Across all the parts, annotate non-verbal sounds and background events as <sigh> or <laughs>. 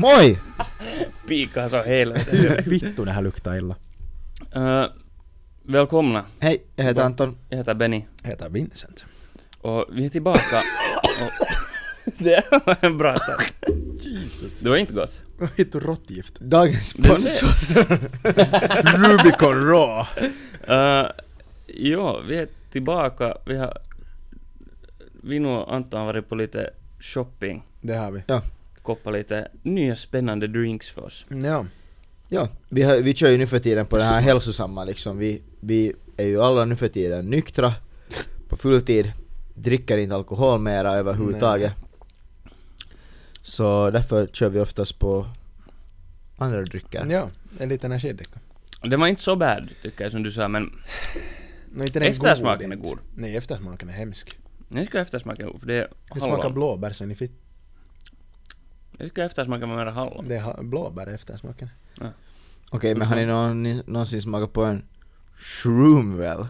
Moi! Piikaa så helvete. Vittu, det här luktar illa. uh, välkomna. Hej, jag heter Anton. Jag heter Benny. Heter Vincent. Och vi är tillbaka. och... <laughs> Det var en bra start. Jesus. Det var inte gott. Vittu råttgift. Dagens sponsor. <laughs> Rubicon Raw. Uh, jo, vi är tillbaka. Vi har... Vi nu och Anton har varit på lite shopping. Det har vi. Koppat lite nya spännande drinks för oss. Ja. Ja, vi, har, vi kör ju nu för tiden på det här hälsosamma liksom. Vi, vi är ju alla nu för tiden nyktra på fulltid, dricker inte alkohol mera överhuvudtaget. Så därför kör vi oftast på andra drycker. Ja, en liten energidricka. Det var inte så bad, tycker jag, som du sa, men No, inte den Eftersmaken är inte. god. Nej, eftersmaken är hemsk. jag tycker eftersmaken är god, för det är Det smakar hallon. blåbär så ni fitt. Jag tycker eftersmaken var mera hallon. Det är ha- blåbär eftersmaken. Okej, men har ni någon, någonsin smakat på en shroom väl?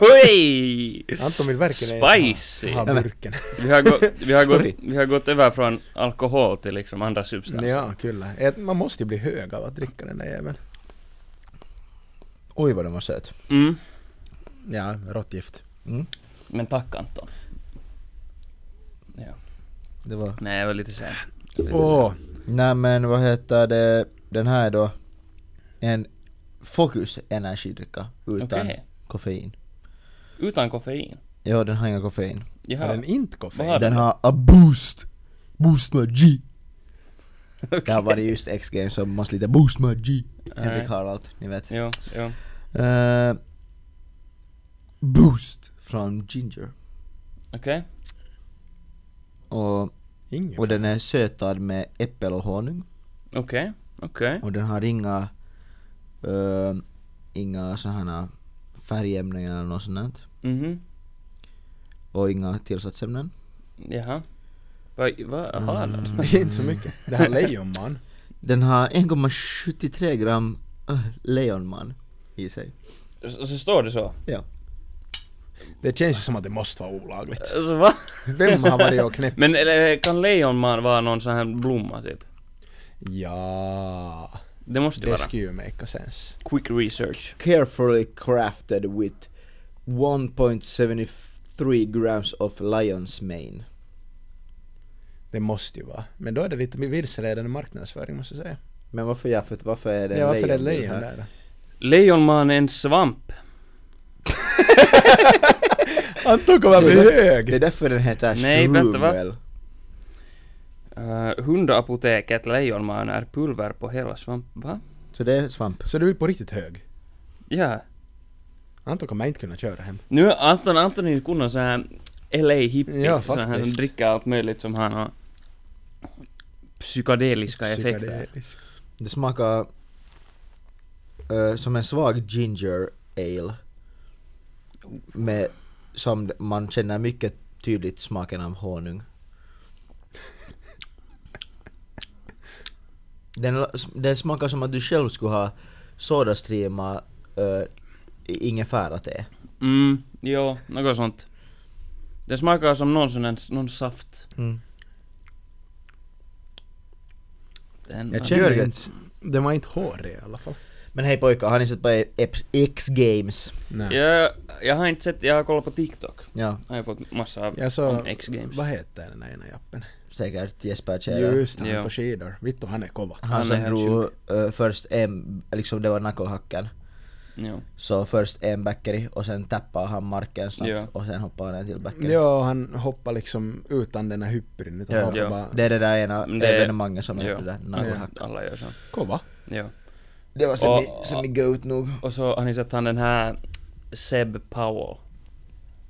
Oj! Anton vill verkligen Spicy! ha, ha burken. Vi har, gått, <laughs> vi, har gått, Sorry. vi har gått över från alkohol till liksom andra substanser. ja, kyllä. Man måste ju bli hög av att dricka den där jäveln. Oj vad den var söt. Mm. Ja, råttgift. Mm. Men tack Anton. Ja. Det var... Nej, jag var lite sen. Åh, Nej men vad heter det, den här är då en Focus energidricka utan Okej. koffein. Utan koffein. Ja, den har inga koffein. har Jaha. den inte koffein? Vad har Den har a boost! Boost my G! <laughs> Det har varit just X-Games så måste lite boost my G. Henrik. Harald, ni vet. Jo, jo. Eh, boost från Ginger. Okej. Och, Ingen och den är sötad med äppel och honung. Okej. Okej. Och den har inga, uh, inga sådana färgämnen eller något sånt. Mhm. Och inga tillsatsämnen. Jaha. Vad vad har den? Mm. <laughs> inte så mycket. Det här lejonman. Den har 1,73 gram uh, lejonman i sig. Så, så står det så? Ja. Det känns ju som att det måste vara olagligt. Alltså va? Vem har varit och knäppt? Men eller, kan lejonman vara någon sån här blomma typ? Ja, Det måste det det vara. skulle ju make sense. Quick research. Carefully crafted with 1.73 grams of lion's mane. Det måste ju vara. Men då är det lite vilseledande marknadsföring måste jag säga. Men varför ja, för, varför är det Ja, varför är det lejon där då? Lejonman är en svamp. <laughs> Anton kommer Det bli är därför- hög! Det är därför den heter Nej, vänta, va? Uh, hundapoteket lejonman är pulver på hela svamp... Va? Så det är svamp. Så du är på riktigt hög? Ja. Anton kommer inte kunna köra hem. Nu är Anton Antonin kunnon så här LA hippie. Ja, så här, som faktiskt. dricker allt möjligt som har några psykedeliska effekter. Psykedelisk. Det smakar eh, som en svag ginger ale. Med, som man känner mycket tydligt smaken av honung. Den, den smakar som att du själv skulle ha sodastreama uh, ingefära-te. Mm, jo, något sånt. Det smakar som någon sån någon saft. Mm. Den Jag känner Gör inte... Den var inte hårig i alla fall. Men hej pojkar, har ni sett på X- X-Games? Nej. jag, jag har inte sett, jag har kollat på TikTok. Ja, Jag har fått massa av Jag om X-games. Vad heter den ena jappen? Säkert Jesper Tjäder. Just han Ja. på skidor. Vittu han är kova. Han, Han som är drog eh, först en, liksom det var knucklehacken. Jo. Så först en backeri och sen tappade han marken snabbt Ja. och sen hoppade han en till backeri. Ja, han hoppar liksom utan den här hypprin utan Ja. hoppar Ja. bara... Det är det där ena det är- evenemanget som är Jo. det där Ja, knucklehack. alla gör så. Kova? Jo. Det var semi, Och- semi goat nog. Och så har ni sett han den här Seb Powell.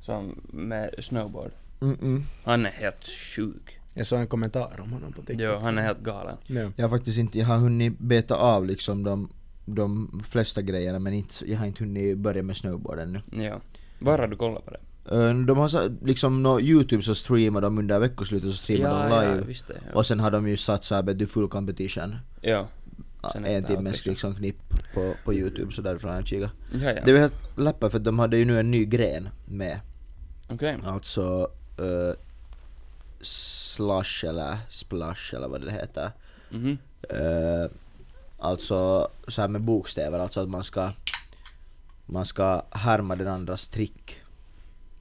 Som med snowboard. Mm -mm. Han är helt sjuk. Jag såg en kommentar om honom på TikTok. Jo, han är helt galen. Ja. Jag har faktiskt inte, jag har hunnit beta av liksom de, de flesta grejerna men inte, jag har inte hunnit börja med snowboard ännu. Jo. Var har du kollat på det? Eh, De har så, liksom nå Youtube så streamar de under veckoslutet så streamar ja, de ja, live. visst det. Ja. Och sen har de ju satt såhär du full competition. ja. Sen en timmes liksom. knipp på, på Youtube så därifrån har jag kikat. Ja, ja. Det var helt läppar för de hade ju nu en ny gren med. Okej. Alltså uh, slush eller splash eller vad det heter. Mhm. Eh, alltså så här med bokstäver, alltså att man ska man ska härma den andras trick.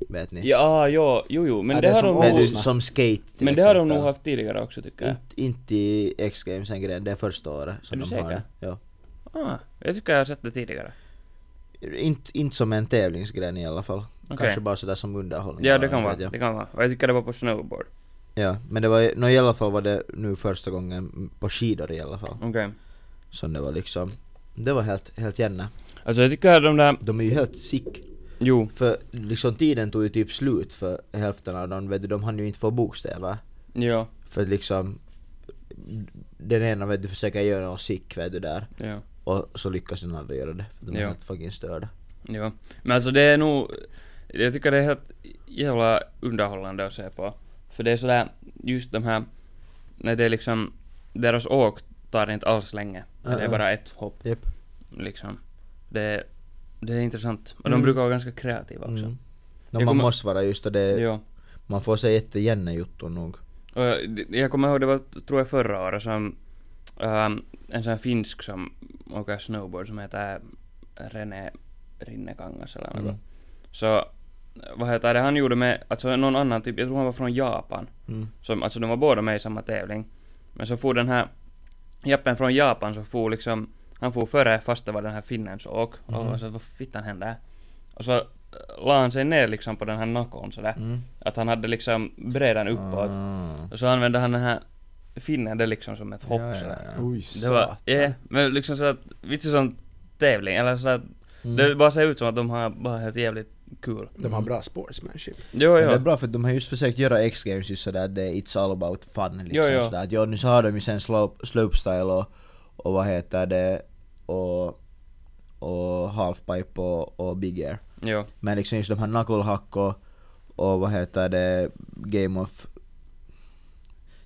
Vet ni? Ja, jo, jo, jo, men Ja, det, det har som de nog... som skate till Men det har de nog haft tidigare också tycker jag. Inte, inte i X-Games en grej, det är första året som Är du de har säker? det. Ja. Ah, jag tycker jag har sett det tidigare. Inte, inte som en tävlingsgren i alla fall. Okej. Kanske bara sådär som underhållning. Ja, det kan vara. Det kan vara. Och jag tycker det var på snowboard. Ja, men det var no, i alla fall var det nu första gången på skidor i alla fall. Okej. Som det var liksom, det var helt, helt jämna. Alltså jag tycker de där... De är ju helt sick. Jo. För liksom tiden tog ju typ slut för hälften av dem, vet du, de hann ju inte få bokstäver. Ja. För liksom den ena vet du försöker göra något sick vet du där Ja. och så lyckas den andra göra det. För de är Ja. helt fucking störda. Ja. Men alltså det är nog... Jag tycker det är helt jävla underhållande att se på. För det är sådär, just de här... När det är liksom... Deras åk tar inte alls länge. Det är bara ett hopp. Japp. Liksom. Det, det är intressant. Och Mm. de brukar vara ganska kreativa också. Mm. No, man kommer- måste vara just det, Ja. man får se jättejänne jutton nog. Och jag, jag kommer ihåg, det var tror jag förra året som ähm, en sån här finsk som åker snowboard som heter René Rinnekangas eller något. Mm. Så vad heter det, han gjorde med, alltså någon annan typ, jag tror han var från Japan. Mm. Som, alltså de var båda med i samma tävling. Men så får den här jappen från Japan så får liksom, han får före fast det var den här finnens åk. Mhm. Och så vad fittan hände? Och så äh, la han sig ner liksom på den här nakon sådär. Mm. Att han hade liksom bredan uppåt. Ah. Och så använde han den här finnen det liksom som ett hopp Ja, ja, sådär. ja. Oj, Det var, ja, men liksom så att, vitsi sån tävling, eller så att Mm. det bara ser ut som att de har bara helt jävligt kul. De har bra sportsmanship. Jo, Men det är jo. bra för att de har just försökt göra X-Games just sådär att det är it's all about fun liksom Jo, jo. sådär att ja nu så har de ju sen slope, slopestyle och, och vad heter det och, och halfpipe och, och big air. Jo, Men liksom just de här knucklehack och, och vad heter det game of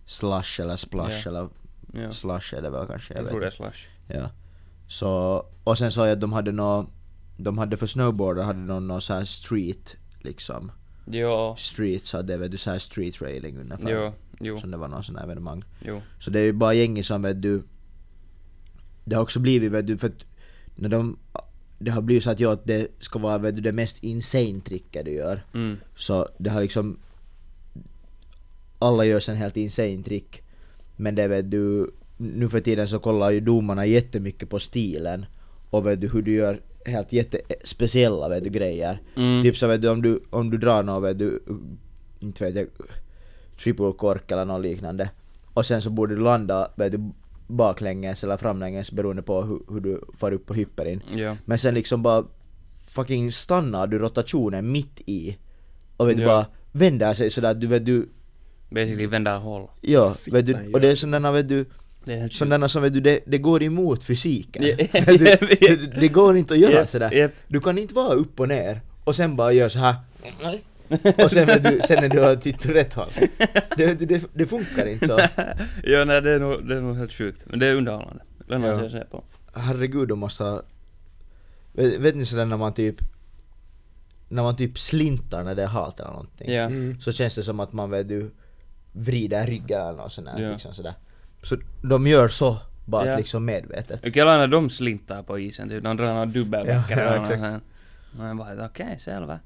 slush eller splash Ja. eller jo. slush är det väl kanske, jag, Jag tror det är slash. Ja. Så, och sen sa jag att de hade nå de hade för snowboarder hade de någon så här street liksom Jo, street så det vet du så här street railing ungefär. jo, jo, Som det var någon sån här evenemang. jo. Så det är ju bara gänget som vet du Det har också blivit vet du för att när de Det har blivit så att ja, att det ska vara vet du det mest insane tricket du gör. Mm. Så det har liksom Alla gör sen helt insane trick Men det vet du Nu för tiden så kollar ju domarna jättemycket på stilen Och vet du hur du gör helt jättespeciella vet du grejer Mm. Typ så vet du om du, om du drar något vet du Inte vet jag Triple kork eller något liknande Och sen så borde du landa vet du baklänges eller framlänges beroende på hur, hur du far upp på hyperin Jo. men sen liksom bara fucking stannar du rotationen mitt i och vet du Ja. bara vänder sig sådär du vet du, Basically vända håll. ja, vet du, och det är sådana vet du, Det är sådana som vet du, det, det går emot fysiken. Ja, <laughs> Vet <laughs> du, jag det, det går inte att göra Japp, sådär. japp. Du kan inte vara upp och ner och sen bara göra så här. och sen vet du, sen när du har tittat rätt håll. Det, det, det, det funkar inte så. <laughs> ja, nej det är, nog, det är nog helt sjukt. Men det är underhållande. Lönar Ja. sig att se på. Herregud, måste ha... Vet, vet ni sådär när man typ... När man typ slintar när det är halt eller någonting. Ja. Mm. så känns det som att man vet du vrider ryggen eller något sånt där, Ja. liksom sådär. Så de gör så, bara Ja. liksom medvetet. Och alla när de slintar på isen, typ de drar någon dubbelbackare Ja, ja, exakt. Man bara, okej, selvä.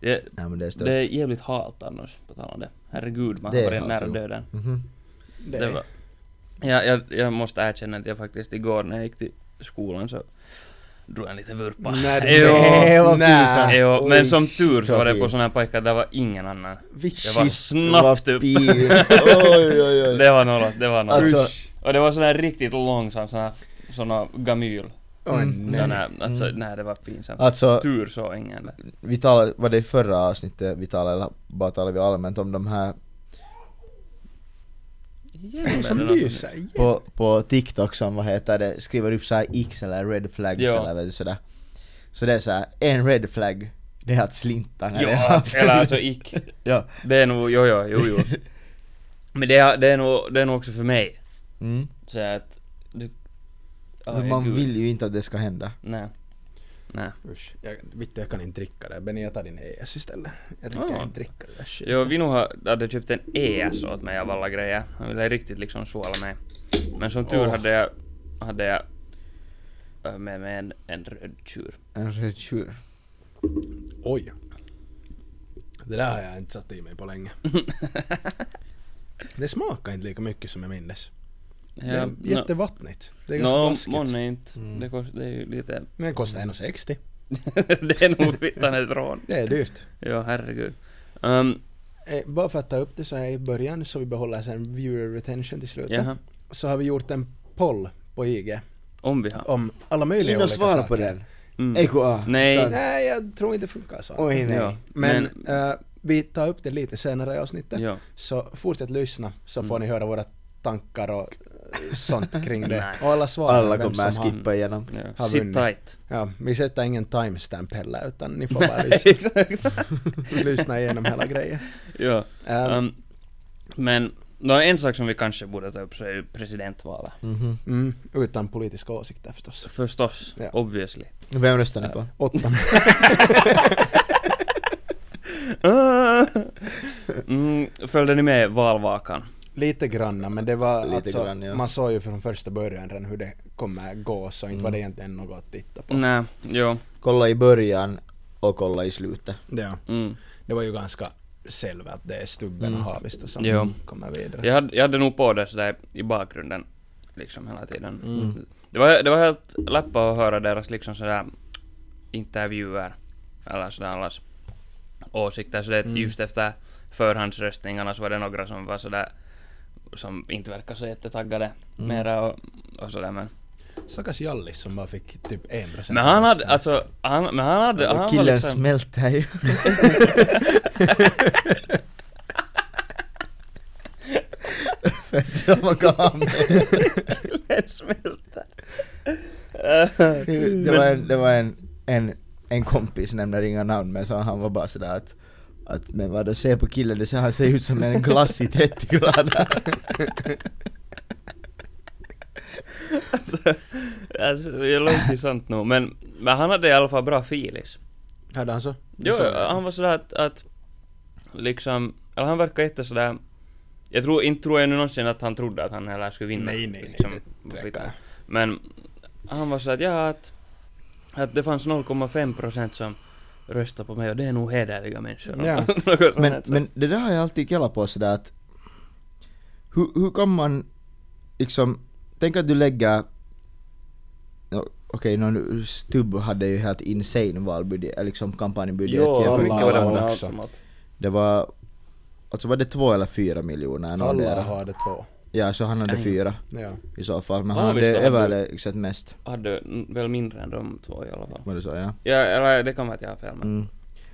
Det, Nej men det är stört. det är jävligt halt annars, på tal om det. Herregud, man har varit nära döden. Mhm. Det, Det var... Ja, jag, jag måste erkänna att jag faktiskt igår när jag gick till skolan så drog en liten vurpa. <laughs> Nej, Jo, Nej, vad nej. pinsamt. jo, Oj, men som tur så var det på sån här pojkar där var ingen annan. Det var snabbt upp. pin. <laughs> Oj oj oj. Det var något, det var något. Alltså, Och det var sån här riktigt långsam sån här, sån här gamyl. Mm. nej. Sån här, alltså Mm. nej det var pinsamt. alltså Tur så ingen. vi talade, var det i förra avsnittet vi talade, eller bara talade vi allmänt om de här Som lyser. på, på TikTok som vad heter det, skriver upp såhär X eller red flags Ja. eller vet du, sådär. Så det är såhär, en red flag, Det är att slinta när det Ja, är eller alltså ick. <laughs> Ja. Det är nog, jo jo, jo jo. Men det är, det är nog, det är nog också för mig. Mm. Så att, du... Men man vill ju inte att det ska hända. Nej. Nej. Usch, jag, vittu jag kan inte dricka det. Benny jag tar din ES istället. Jag tänker Ja. inte dricka det där skiten. Jo, vi nog har- hade köpt en ES åt mig av alla grejer. Han ville riktigt liksom såla mig. Men som tur Åh. hade jag, hade jag äh, med mig en, en röd tjur. En röd tjur. Oj. Det där har jag inte satt i mig på länge. <laughs> det smakar inte lika mycket som jag minns. Det är jättevattnigt. Det är ganska Nå, blaskigt. månne inte. Mm. Det, kost, det är ju lite... Men det kostar 1,60. <laughs> det är nog fittan ett rån. Det är dyrt. Ja, herregud. Um, Eh, bara för att ta upp det så här i början så vi behåller sen viewer retention till slutet. jaha. Så har vi gjort en poll på IG Om vi har. om alla möjliga In och olika svara saker. på den. Mm. EKA. Nej. Sant. Nej, jag tror inte det funkar så. Oj nej. Ja. Men, eh, vi tar upp det lite senare i avsnittet. Ja. Så fortsätt lyssna så får Mm. ni höra våra tankar och sånt kring det. Och alla svar Alla vem kommer att som har- skippa igenom. ja. Har Sit vunnit. tight. Ja, vi sätter ingen timestamp heller utan ni får bara lyssna, <laughs> Exakt. <laughs> lyssna igenom hela grejen. ja. Eh, Um, men nå, en sak som vi kanske borde ta upp så är ju presidentvalet. Mhm. mm, utan politiska åsikter förstås. Förstås, Ja. obviously. Vem röstar ni på? Åtta. <laughs> mm, följde ni med valvakan? Lite granna men det var Lite alltså, grann, ja. man såg ju från första början redan hur det kommer gå så inte var det Mm. egentligen något att titta på. Nej, jo. Kolla i början och kolla i slutet. Ja, Mm. det var ju ganska själv att det är Stubben och Mm. Haavisto som Jo. kommer vidare. Jag hade, jag hade nog på det sådär i bakgrunden, liksom hela tiden. Mm. Det var, det var helt läppa att höra deras liksom sådär intervjuer, eller sådär allas åsikter. Så det Mm. just efter förhandsröstningarna så var det några som var sådär som inte verkar så jättetaggade Mm. mera och, och sådär men. Stackars Jallis som bara fick typ 1% Men han hade, alltså, han, men han hade, han var Killen liksom... smälter ju. <laughs> Vad med? Killen smälter. Det var en, det var en, en, en kompis, nämner inga namn, men så han var bara sådär att att men vadå, se på killen, det ser, han ser ut som en glass i 30 grader. alltså, alltså, det är långt sant nog, men, men han hade i alla fall bra filis. Hade han så? Jo, han var sådär att, att liksom, eller han verkar jätte sådär, jag tror, inte tror jag nu någonsin att han trodde att han heller skulle vinna. Nej, nej, nej, liksom, det fittan. jag. Men han var så att ja, att, att det fanns 0,5 procent som röstade på mig och det är nog hederliga människor. Ja. <laughs> Men, men det där har jag alltid kallat på sådär att hur, hur kan man liksom, tänk att du lägger no, Okej, okay, Stubb hade ju helt insane valbudget, eller liksom kampanjbudget Jo, med mycket alla var det också. Det var, alltså var det två eller fyra miljoner? Alla hade två. Ja, så han hade Nej. fyra Ja. i så fall, men han hade överlägset mest. Hade väl mindre än de två i alla fall. Var det så ja? Ja, eller det kan vara att jag har fel men. Mm.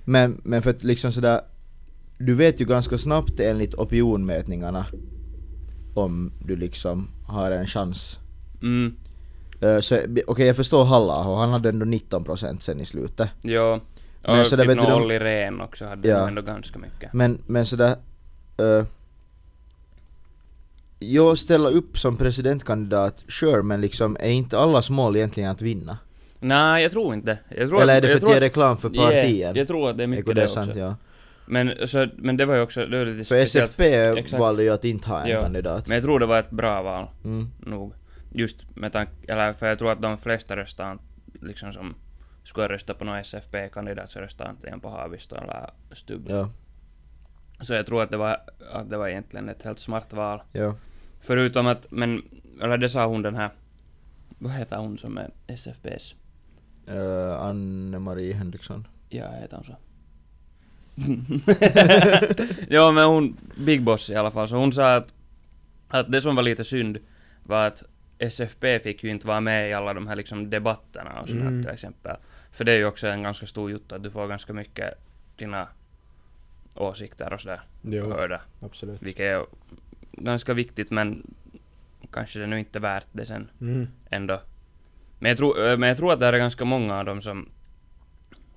Men, men för att liksom sådär, du vet ju ganska snabbt enligt opinionmätningarna om du liksom har en chans. Mm, så okej jag förstår Halla han hade ändå 19% sen i slutet. jo. Men Och så där typ vet du, nå de- Olli Rehn också hade Ja. ändå ganska mycket. Men, men sådär... Uh, jag ställa upp som presidentkandidat, sure, men liksom är inte allas mål egentligen att vinna? Nej, jag tror inte. Jag tror Eller är det för att ge reklam för Ja, partien? jag tror att det är mycket det, är också. sant, ja. Men, så, men det var ju också, det var lite För. SFP exakt. valde ju att inte ha en Ja, kandidat. Men jag tror det var ett bra val, Mm. nog. Just med tanke, eller för jag tror att de flesta röstar liksom som skulle rösta på någon SFP-kandidat så röstar antingen på Haavisto eller Stubb. Ja, Så jag tror att det var, att det var egentligen ett helt smart val. ja. Förutom att, men, eller det sa hon den här, vad heter hon som är SFPs? Uh, Anne-Marie Henriksson. Ja, heter hon så? <laughs> ja, men hon, Big Boss i alla fall, så hon sa att, att det som var lite synd var att SFP fick ju inte vara med i alla de här liksom debatterna och sånt Mm. till exempel. För det är ju också en ganska stor jutta, att du får ganska mycket dina åsikter och sådär Jo, hörda. absolut. Vilket är ganska viktigt men kanske det nu inte är värt det sen Mm. ändå. Men jag tror, eh, men jag tror att det är ganska många av dem som,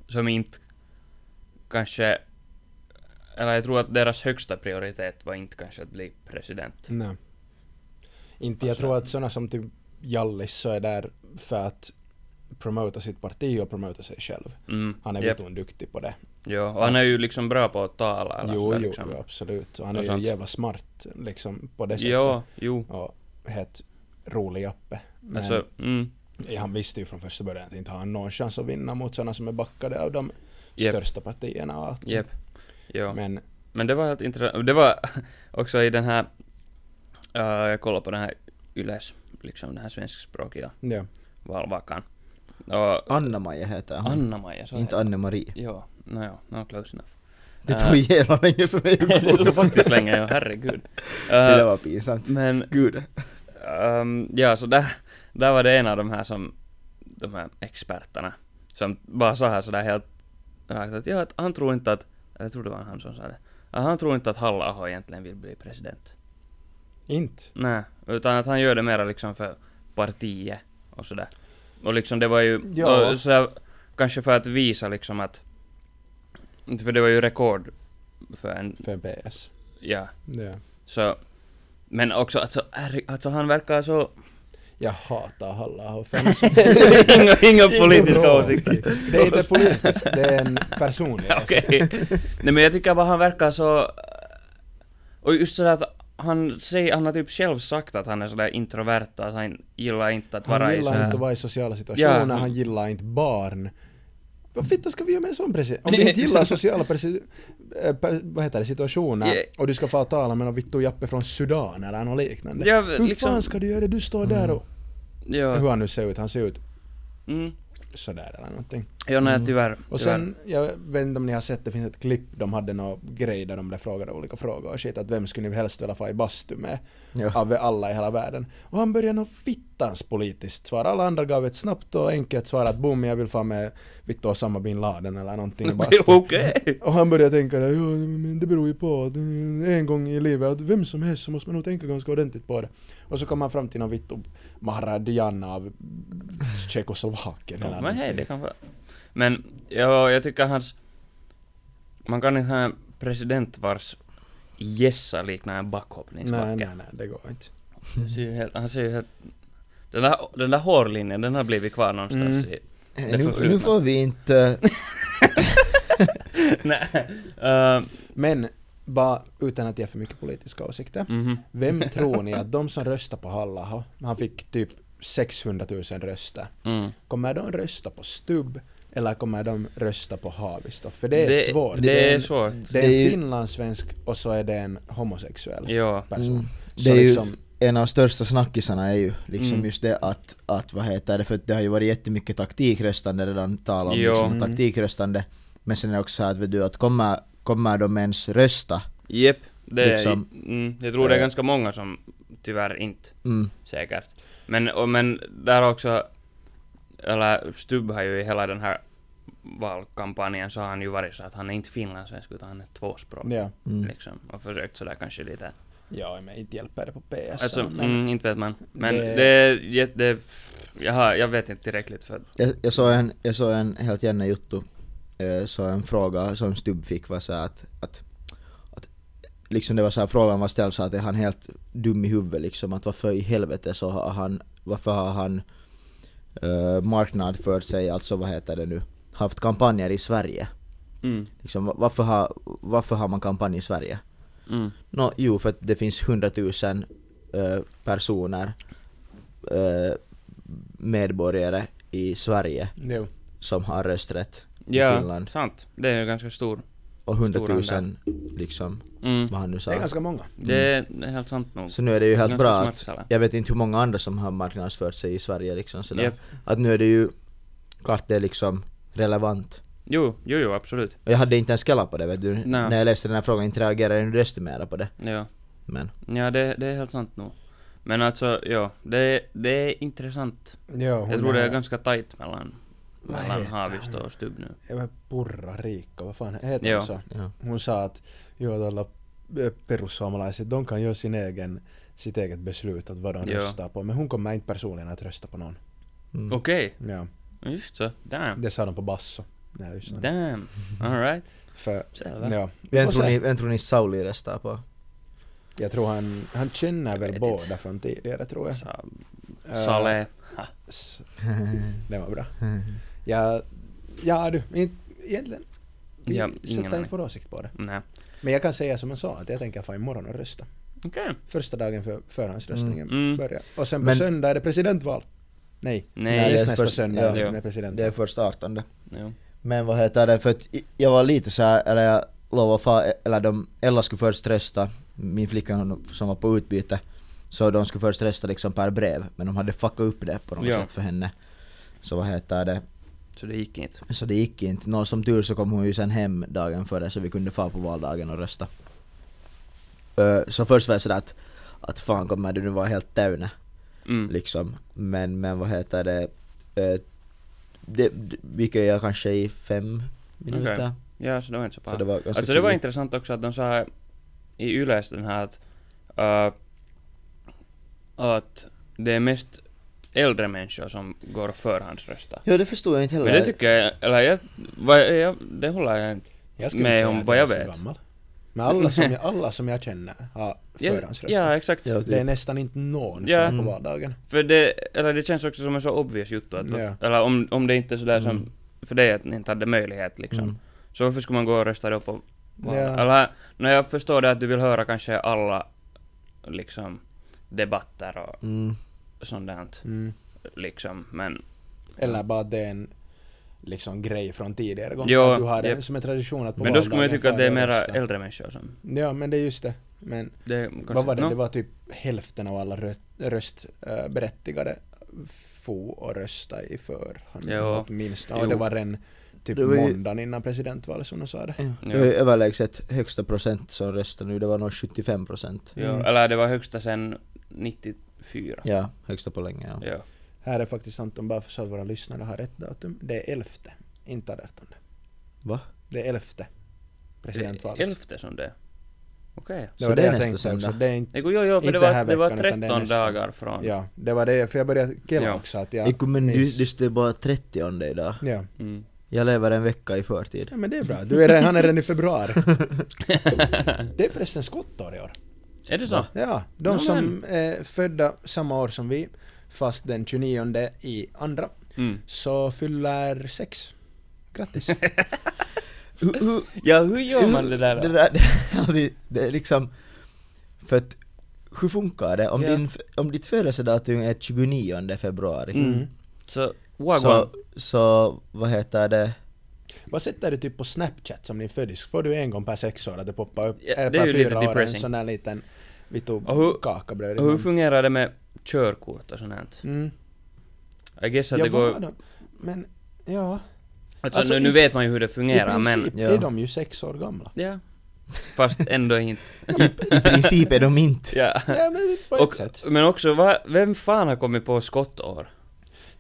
som inte kanske, eller jag tror att deras högsta prioritet var inte kanske att bli president. Nej. Inte, jag Alltså- tror att sådana som typ Jallis så är där för att promota sitt parti och promota sig själv. Mm. Han är Japp. vitun duktig på det. Jo, och han är ju liksom bra på att tala eller Jo, sådär jo, liksom. jo, absolut. Och han Och är ju sånt. jävla smart liksom på det sättet. Jo, jo. Och helt rolig Jappe. Men Alltså, mm. han visste ju från första början att inte har någon chans att vinna mot sådana som är backade av de Japp. största partierna. Jep. Jo. Men, Men det var helt intressant. Det var <laughs> också i den här, uh, jag kollade på den här Yles, liksom den här svenskspråkiga ja. valvakan. Och Anna-Maja heter hon. Anna-Maja, så Inte heter. Anne-Marie. Jo, no, jo, no, close enough. Det Äh, tog jävla länge för mig. <laughs> det tog faktiskt länge, ja, herregud. Det där Uh, var pinsamt. men, Gud. um, ja, så där, där var det en av de här som, de här experterna, som bara sa här sådär helt rakt att ja, att han tror inte att, jag tror det var han som sa det, att han tror inte att halla egentligen vill bli president. Inte. Nej, utan att han gör det mera liksom för partiet och sådär. Och liksom det var ju, Ja. och sådär, kanske för att visa liksom att, för det var ju rekord för en, För PS. ja, Ja. så, men också alltså, alltså han verkar så, Jag hatar Halla och fans. <laughs> inga, inga politiska åsikter. Det är inte politiskt, det är en personlig <laughs> Okej. Nej men jag tycker bara han verkar så, och just sådär att han säger, han har typ själv sagt att han är sådär introvert och att han gillar inte att vara Han i gillar sådär inte att vara i sociala situationer, Ja. han gillar inte barn. Vad fitta ska vi göra med en sån president? Om <laughs> du inte gillar sociala presi- eh, per, vad heter det, situationer Ja. och du ska få tala med någon vittu Jappe från Sudan eller något liknande. Ja, Hur liksom- fan ska du göra det? Du står där och... Ja. Hur han nu ser ut, han ser ut Mm. Sådär eller någonting. Ja, nej Mm. tyvärr. Och sen, jag vet inte om ni har sett, det finns ett klipp, de hade någon grej där de blev frågade olika frågor och shit, att vem skulle ni helst vilja få i bastu med? Ja. av alla i hela världen. Och han började något fittans politiskt svar. Alla andra gav ett snabbt och enkelt svar att boom, jag vill få med Vittu Osama bin Laden eller någonting i <laughs> bastun. Okej. Och han började tänka ja, men det beror ju på en gång i livet, att vem som helst så måste man nog tänka ganska ordentligt på det. Och så kom han fram till någon Vittu Maharadjan av Tjeckoslovakien eller Ja, men hej, det kan vara... Men, ja, jag tycker hans... Man kan inte ha en president vars gässa liknar en backhoppningsbacke. Nej, nej, nej, det går inte. Han ser ju helt... Han ser ju helt... Den där, den där hårlinjen, den har blivit kvar någonstans Mm. i... Eh, Det Nu, nu får vi inte... <laughs> nej. Uh, Men, bara utan att ge för mycket politiska åsikter. mhm. Vem <laughs> tror ni att de som röstar på Halla, han fick typ 600 000 röster. Mm. Kommer de rösta på Stubb eller kommer de rösta på Haavisto? För det är svårt. Det är en, svårt. det är Det ju- en finlandssvensk och så är det en homosexuell Ja. person. Mm. Så Det är ju liksom, en av största snackisarna är ju liksom Mm. just det att, att vad heter det, för det har ju varit jättemycket taktikröstande redan tal om Jo. liksom Mm. taktikröstande. Men sen är det också så här att vet du att kommer, kommer de ens rösta? Jep. Det är, Liksom- mm, jag tror det är Eh. ganska många som tyvärr inte Mm. säkert. Men, och, men där också, eller Stubb har ju i hela den här valkampanjen så har han ju varit så att han är inte finlandssvensk utan han är tvåspråkig. ja. Mm. Liksom, och försökt sådär kanske lite. ja, men inte hjälper det på PS. Alltså, men, mm, inte vet man. Men Det- det, är jätte... Jag, har, jag vet inte tillräckligt för Jag, jag, såg en, jag såg en helt jämna juttu, eh, så en fråga som Stubb fick var så att, att, att liksom det var så här frågan var ställd så att är han helt dum i huvudet liksom att varför i helvete så har han, varför har han uh, marknadsfört sig, alltså vad heter det nu, haft kampanjer i Sverige? mm, Liksom, va- varför, har, varför har man kampanj i Sverige? mm, Nå, jo för att det finns hundratusen uh, personer, uh, medborgare i Sverige Jo. som har rösträtt i Ja, Finland. sant. Det är ju ganska stor. Och hundratusen liksom, Mm. vad han nu Det sa. är ganska många. Det är helt sant nog. Så nu är det ju helt Ganska bra smart att, jag vet inte hur många andra som har marknadsfört sig i Sverige liksom sådär. Japp. Att nu är det ju, klart det är liksom relevant. Jo, jo, jo, absolut. Och jag hade inte ens skallat på det vet du. Nej. När jag läste den här frågan inte reagerade jag desto mera på det. Ja. Men, Ja, det, det är helt sant nog. Men alltså, ja, det, det är intressant. Ja, Jag tror det är ganska tajt mellan, Vad mellan heter Haavisto och Stubb nu. Purra Riikka, vad fan heter Ja. hon så? ja. Hon sa att jo, alla eh, perussuomalaiset, de kan göra sin egen, sitt eget beslut att vad de Ja. röstar på. Men hon kommer inte personligen att rösta på någon. Mm. Okej, Ja. just så. Damn. Det sa de på Basso. Nej, just det. Damn. Alright. För, Selvä. ja. Vem tror, ni, vem tror ni Sauli röstar på? Jag tror han, han känner väl båda från tidigare tror jag. Sa, Eh, Sale. Ha. s- Det var bra. Ja, ja du, egentligen. Vi Ja, sätter inte vår åsikt på det. Nej. Men jag kan säga som jag sa att jag tänker få imorgon och rösta. Okej. Första dagen för förhandsröstningen Mm. Mm. börjar. Och sen på Men- söndag är det presidentval. Nej, Nej, näst det är nästa först- söndag ja. är det Ja. presidentval. är först 18. Jo. Men vad heter det, för att jag var lite så här, eller jag lovade far, eller de, Ella skulle först rösta, min flicka som var på utbyte, så de skulle först rösta liksom per brev, men de hade fuckat upp det på något Ja. sätt för henne. Så vad heter det, Så det gick inte. så det gick inte. Nå, som tur så kom hon ju sen hem dagen före så vi kunde få på valdagen och rösta. Ö, så först var jag sådär att, att fan kommer du nu vara helt täyne Mm. liksom. Men, men vad heter det, ö, det, det vilket jag kanske i fem minuter. Okej. Ja, så det var inte så Så paha. det var Alltså det var intressant också att de sa i Yles den här att, äh, att det är mest äldre människor som går och förhandsröstar. Ja det förstod jag inte heller. Men det tycker jag, eller jag, vad, jag det håller jag inte. Jag skulle med om vad jag jag vet. gammal. Men alla som jag, alla som jag känner har <laughs> förhandsröstat. ja, exakt. Ja, Det är nästan inte någon Ja. som på Mm. valdagen. För det, eller det känns också som en så obvious juttu att, Ja. eller om, om det inte är sådär som, Mm. för dig att ni inte hade möjlighet liksom. Mm. Så varför skulle man gå och rösta då på val? Ja. Eller, när jag förstår det att du vill höra kanske alla, liksom, debatter och Mm. Sånt där, Mm. liksom, men Eller bara att det är en liksom grej från tidigare gånger. Jo, att du har det som en tradition att på Men då skulle man ju tycka att det är mera äldre människor som, Ja, men det är just det. Men det vad var det? nå, Det var typ hälften av alla rö- röstberättigade få och rösta i förhand. Jo. Åtminstone. Och det var den typ Det var ju- måndagen innan presidentvalet som de sa det. Ja. Ja. Det är överlägset högsta procent som röstar nu, det var nog 75 procent. ja, Mm. eller det var högsta sen 94. Ja, högsta på länge ja. Ja. Här är faktiskt Anton, bara för så att våra lyssnare har rätt datum. Det är elfte, inte 18. Va? Det är elfte. Presidentvalet. Det är elfte som det är. Okej. Det Så var det det är jag tänkte också. söndag. Det är inte, Jo, jo, jo, för Inte det var, det var veckan, det är 13 nästa. dagar från. ja, det var det, för jag började killa Ja. också att jag... Iku, men just det är bara 30 idag. Ja. Mm. Jag lever en vecka i förtid. ja, men det är bra. Du är redan, han är redan i februari. <laughs> det är förresten skottår i år. Är det så? Ja, de Ja, som är födda samma år som vi, fast den 29 i andra, Mm. så fyller sex. Grattis. <laughs> Hur- Ja, hur gör man det där? Det, där, <laughs> det, är alltid- det är liksom... För att, hur funkar det? Om, Ja. din, om ditt födelsedatum är 29 februari, Mm. Så, så, wagwan. så vad heter det? Vad sätter du typ på Snapchat som din födis? Får du en gång per sex år att det poppar upp? Ja, eller det är ju lite fyra år en sån där liten vittu kaka bredvid Och hur fungerar det med körkort och sånt här? Mm. I guess att Ja, det går... då? Men, ja. Alltså, Alltså, nu, i- nu vet man ju hur det fungerar, I men... princip Ja. är de ju sex år gamla. Ja. Fast ändå inte. <laughs> I princip är de inte. ja. Ja, men på ett Och, sätt. men också, va, vem fan har kommit på skottår?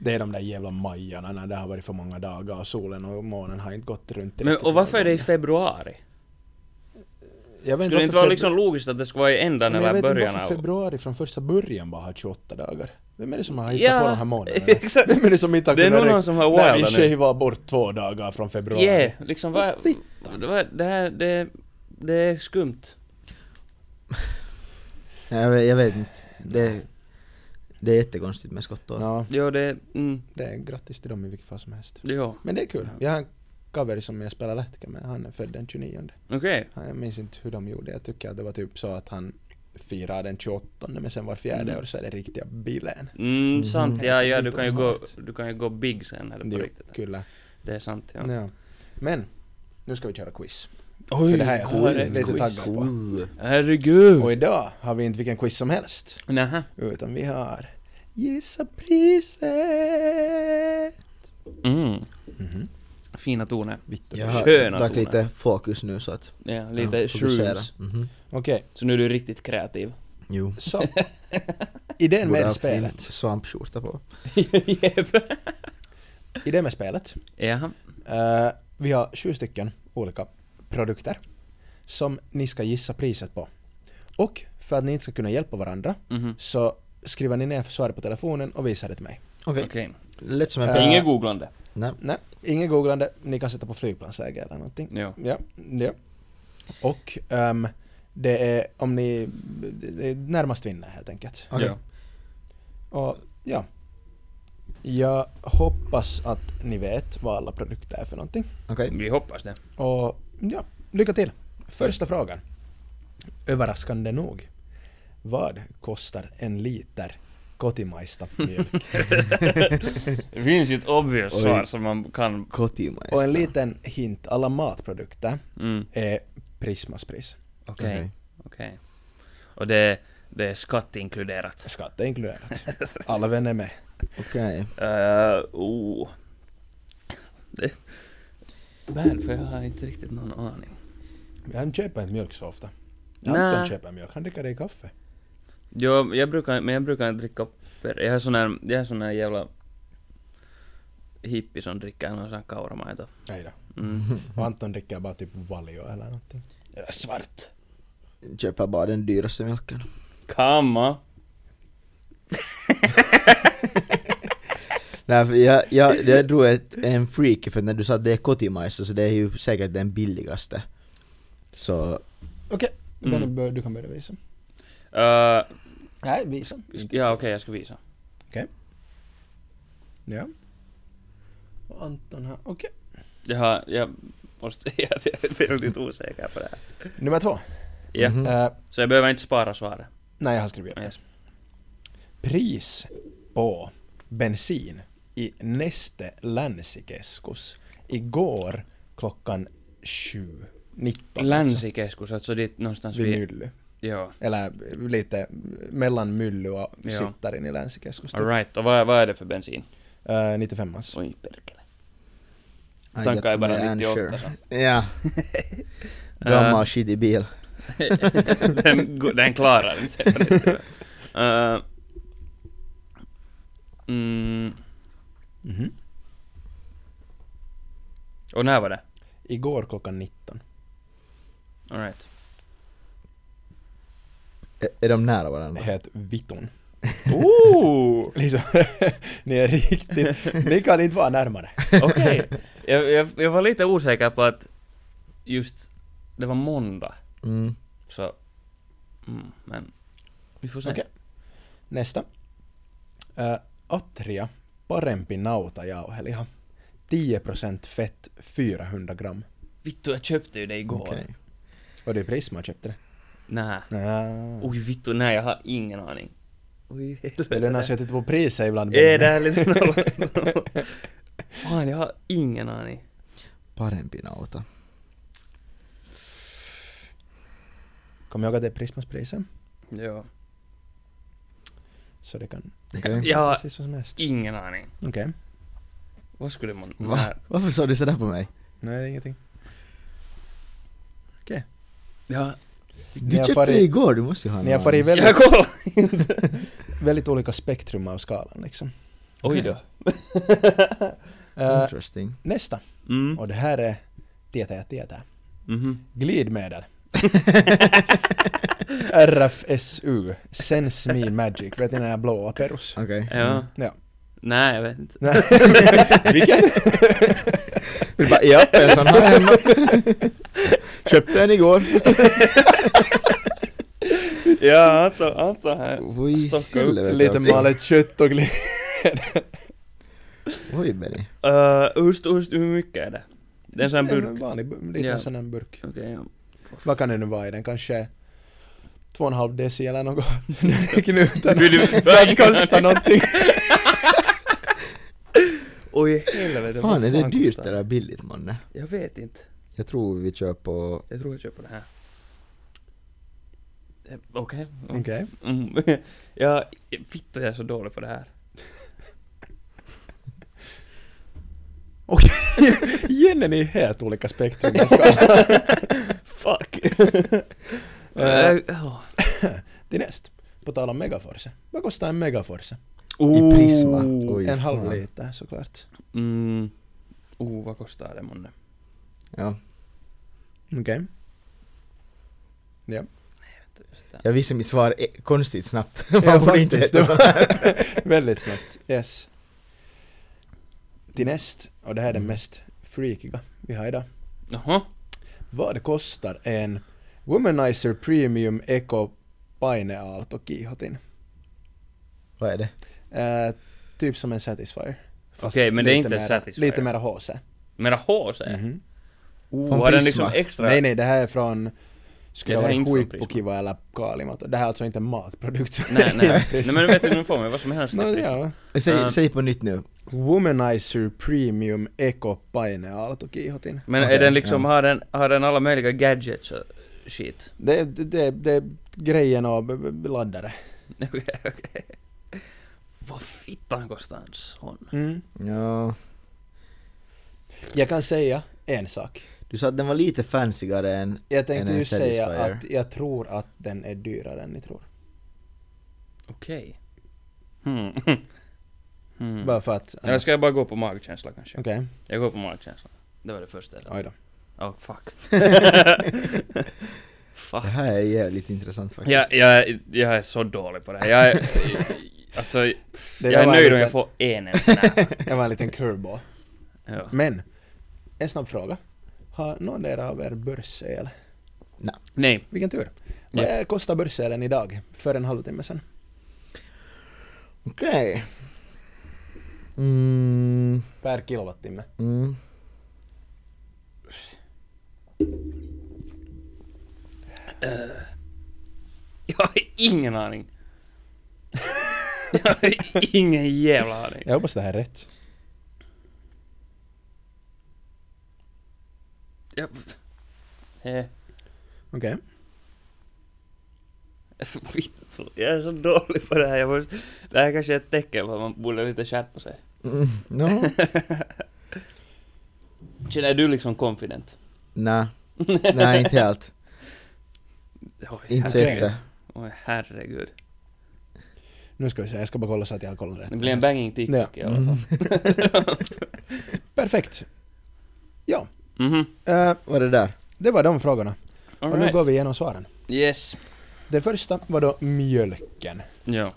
Det är de där jävla majarna när det har varit för många dagar och solen och månen har inte gått runt Men, och varför är det i februari? Jag vet Skulle det inte vara liksom logiskt att det skulle vara i ändan Men jag eller vet inte början varför av... februari från första början bara har 28 dagar. Vem är det som har hittat Ja, på de här månaderna? <laughs> exakt. Vem är det som inte har Det är nog någon som har vi wildat nu. shavar bort två dagar från februari. Yeah, liksom vad... Det, var, det här, det, det är skumt. <laughs> Jag vet, jag vet inte. Det, det är jättekonstigt med skottår. Ja, Jo, det... Mm, det är grattis till dem i vilket fall som helst. jo. Men det är kul. Jag har en cover som jag spelar lätka med, han är född den 29. Okej. Han- Jag minns inte hur de gjorde, jag tycker att det var typ så att han firar den 28 men sen var fjärde Mm. år så är det riktiga bilen. Mm, sant, ja, ja, du kan ju gå, du kan ju gå big sen, eller på Jo, riktigt. Kyllä. Det är sant, ja. Ja. Men, nu ska vi köra quiz. Oj, För det här är jag lite taggad på. Herregud! Och idag har vi inte vilken quiz som helst. Nähä. Utan vi har Gissa priset! Mm. Mhm. Fina toner. Jag har Sköna toner. lite fokus nu så att... Ja, lite ja, fokusera. shrooms. Mhm. Okej, Så nu är du riktigt kreativ. Jo. så. <laughs> Idén Borde med haft min spelet. svampskjorta på. Jep. Idén med spelet. Jaha. Eh, vi har sju stycken olika produkter som ni ska gissa priset på. Och för att ni inte ska kunna hjälpa varandra Mhm. så skriver ni ner svaret på telefonen och visar det till mig. Okej. Okej. Lätt som en peng. Inget googlande. Nej. Nej, inget googlande. Ni kan sätta på flygplansläge eller någonting. Jo. Ja, ja. Och ehm, det är om ni det är närmast vinner helt enkelt. Okej. Ja. Och ja. Jag hoppas att ni vet vad alla produkter är för någonting. Okej. Vi hoppas det. Och ja, lycka till. Första frågan. Överraskande nog. Vad kostar en liter kotimaista mjölk? <laughs> Det finns ju ett obvious Oj. svar som man kan... Kotimaista. Och en liten hint, alla matprodukter Mm, är Prismas pris. okej. Okej. Okej. Och det, det är skatt inkluderat. Skatt är inkluderat. Alla vänner är med. Okej. Uh, oh. Det... Bad, för jag har inte riktigt någon aning. Han köper inte mjölk så ofta. Anton köper mjölk, han dricker det i kaffe. Jo, jag brukar, men jag brukar inte dricka per... Jag är sån här, jag är sån här jävla hippie som dricker någon sån här kauramajta. Nej då. Mm. <laughs> Och Anton dricker bara typ Valio eller någonting. Eller svart. Köper bara den dyraste mjölken. Kamma. <laughs> Nej, för jag, jag, jag drog ett, en freak för när du sa att det är kotimaista så det är ju säkert den billigaste. Så, Okej, Mm. Benny, bör- du kan börja visa. Uh, Nej, visa. ja, okej, jag ska visa. Ja. Och Anton här, okej. Jag har, jag måste säga att jag är väldigt osäker på det här. Nummer två. Ja, Mhm. Eh, så jag behöver inte spara svaret. nej, jag har skrivit upp det. Yes. Pris på bensin i Neste Länsikeskus igår klockan sju. 19 alltså, Länsikeskus, alltså dit någonstans vid vid... Mylly. Joo. Eller lite mellan Mylly och Ja. Sittarin i Länsikeskus. typ. Alright, och vad, vad är det för bensin? Uh, 95 alltså. Oj, perkele. Tankar är bara my 98 answer. så. Ja. Gammal skitig bil. den, den klarar inte. <laughs> Uh, mm, Mhm. och när var det? Igår klockan 19. Alright. Är, de nära varandra? heter Vitton. Ooh! <laughs> Liksom, <laughs> ni är riktigt, ni kan inte vara närmare. <laughs> Okej. Jag, jag, jag var lite osäker på att just det var måndag, Mm. så... Mm, men... Vi får se. Okej. Nästa. Uh, Atria parempi nautajauheliha. 10% fett, 400 gram. Vittu, jag köpte ju det igår. Okej. Och det är Prisma köpte det. Nä. Nja. Oj vittu, nej jag har ingen aning. Oj Det lönar sig att titta på priset ibland. Är det här lite? <laughs> Fan, jag har ingen aning. Parempi nauta. Kom ihåg att det är Prismas priser. Ja. Så det kan... Okej. Ja. Precis vad som helst. Ingen aning. Okej. Vad skulle man... Va? Nej. Varför sa du sådär på mig? Nej, ingenting. Ja, Du Ni har köpte farit- det igår, du måste ju ha Ni har farit jag <laughs> väldigt, väldigt olika spektrum av skalan liksom. Oj då. <laughs> Interesting. nästa. Mm. Och det här är Tietä ja tietää. Mhm. Glidmedel. <laughs> RFSU. Sense Me Magic. Vet ni den här blåa perus? Okej. Ja. Ja. Nej, jag vet inte. Vilken? Vi bara, ja, en sån har jag hemma. Köpte en igår. <laughs> Ja, Anton, Anton här. Oj, Stocka upp helvete. Lite malet kött och glid. Oj, Benny. Uh, hur, hur, hur mycket är det? Det är en sån här En burk. vanlig, bu- liten Ja. sån här burk. Okej, ja. Vad kan det nu vara i den? Kanske två och en halv deci eller något. <laughs> Knuten. För att kosta någonting. <laughs> Oj, helvete. Fan, är det dyrt eller billigt månne? Jag vet inte. Jag tror vi kör på... Jag tror jag köper det här. Eh, Okej. Okej. Mm. <laughs> ja, vittu jag är så dålig på det här. <laughs> Okej. <laughs> Igen är helt olika spektrum. Jag Fuck. Eh, Eh. Till näst. På tal om Megaforce. Vad kostar en Megaforce? I Prisma. Oj, en halv liter såklart. Mm. Oh, vad kostar det månne? Ja. Okej. Ja. Just det. Jag visste mitt svar eh, konstigt snabbt. <laughs> Ja, Man borde inte heta. <laughs> Väldigt snabbt. Yes. till näst, och det här är den mest freakiga vi har idag. Jaha. Vad kostar en Womanizer Premium Eco Paineaalto Kiihotin? Vad är det? Eh, typ som en Satisfyer. Okej, men det är inte mera, Satisfyer. Lite mera HC. Mera HC? Mhm. Oh, Från den Prisma. liksom extra... Nej, nej, det här är från skulle Ja, det det här är vara Huippukiva eller Kaalimato. Det här är alltså inte en matprodukt. Nej, nej. <laughs> nej men vet du, nu får man vad som helst. No, <laughs> ja. Säg, Uh, säg på nytt nu. Womanizer Premium Eco Paineaalto Kiihotin. Men Okej, är den liksom, ja. har, den, har den alla möjliga gadgets och shit? Det, det, det, det är grejen och laddare. <laughs> Okej, okej. Vad fittan kostar en sån? Mm. Ja, Jag kan säga en sak. Du sa att den var lite fancyare än... Jag tänkte en ju säga att jag tror att den är dyrare än ni tror. Okej. Hmm. <laughs> hmm. Bara för att... Eller ska jag bara gå på magkänsla kanske? Okej, Jag går på magkänsla. Det var det första. oj då. Oh fuck. <laughs> <laughs> fuck. Det här är jävligt intressant faktiskt. Jag, jag, jag är så dålig på det här. Jag är, alltså, Det jag är nöjd om jag får en nära. Det var en liten curveball. ja. Men, en snabb fråga. Har någon er av er börsel? Nej. Vilken tur. Vad kostar börselen idag? För en halvtimme sedan. Okej. Mm, Per kilowattimme. mm. Jag har ingen aning. Jag har ingen jävla aning. Jag hoppas det här är rätt. Jag... Eh, Okej. <laughs> Vittu, jag är så dålig på det här. Jag måste... Det här kanske är ett tecken på att man borde lite skärpa sig. Mm, no. <laughs> Känner du liksom confident? Nej. Nej, inte helt. Oj, Inte så jätte. Oj, herregud. Nu ska vi se, jag ska bara kolla så att jag har kollat rätt. Det blir en banging TikTok Ja. i alla Mm. fall. <laughs> Perfekt. Ja, Mhm. eh, Vad är det där? det var de frågorna. Och nu Alright. går vi igenom svaren. Yes. Det första var då mjölken. Ja.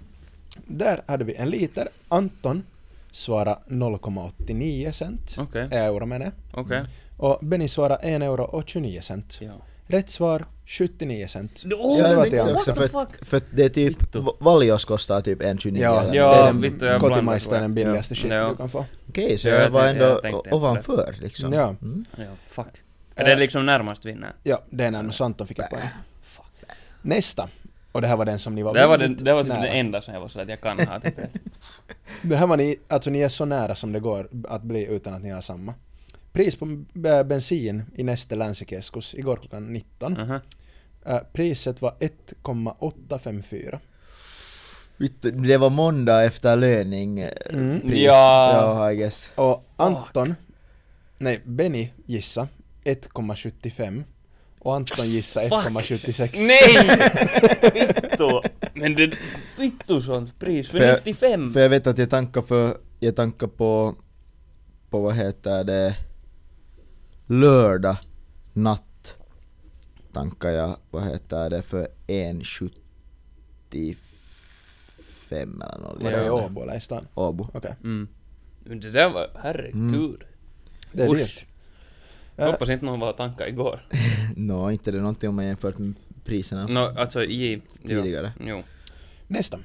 Där hade vi en liter. Anton svarade 0,89 cent. Okej. Euro menar jag. Okej. Och Benny svarade 1 euro och 29 cent. Ja. Rätt svar 79 cent. Oh, Så det var jag Anton. också för för att det är typ, Vittu. Va- Valjos kostar typ 1,29 Ja, eller Ja, det är den vittu, jag den billigaste Ja. shit Ja. du kan få. Okej, så Ja, jag, var ändå jag det. ovanför liksom. Ja. Mm. Ja, fuck. Är det liksom närmast vinner? Ja, det är närmast Anton fick ett poäng. Nästa. Och det här var den som ni var Det var, den, det var typ nära. den enda som jag var så att jag kan ha typ rätt. <laughs> Det här var ni, alltså ni är så nära som det går att bli utan att ni har samma. Pris på bensin i Neste Länsikeskus igår klockan 19. Aha. Eh, priset var 1,854. Vittu, Det var måndag efter löning eh, Mm. pris. Ja. ja I guess. Och Anton, nej Benny gissa 1,75 och Anton gissa Fuck. 1,76. Nej! <laughs> Vittu! Men det... Vittu sånt pris för För- 95! För jag vet att jag tankar för, jag tankar på, på vad heter det, lördag natt tankar jag, vad heter det, för 1,75 eller något. Var det i Ja. Åbo eller i stan? Åbo. Okej. Mm. Men det där var... Herregud. Mm. Det är dyrt. Eh, Hoppas inte någon var tankar igår. <laughs> Nå, inte det någonting om man jämfört med priserna No, alltså i... jo. tidigare. Jo. Nästa.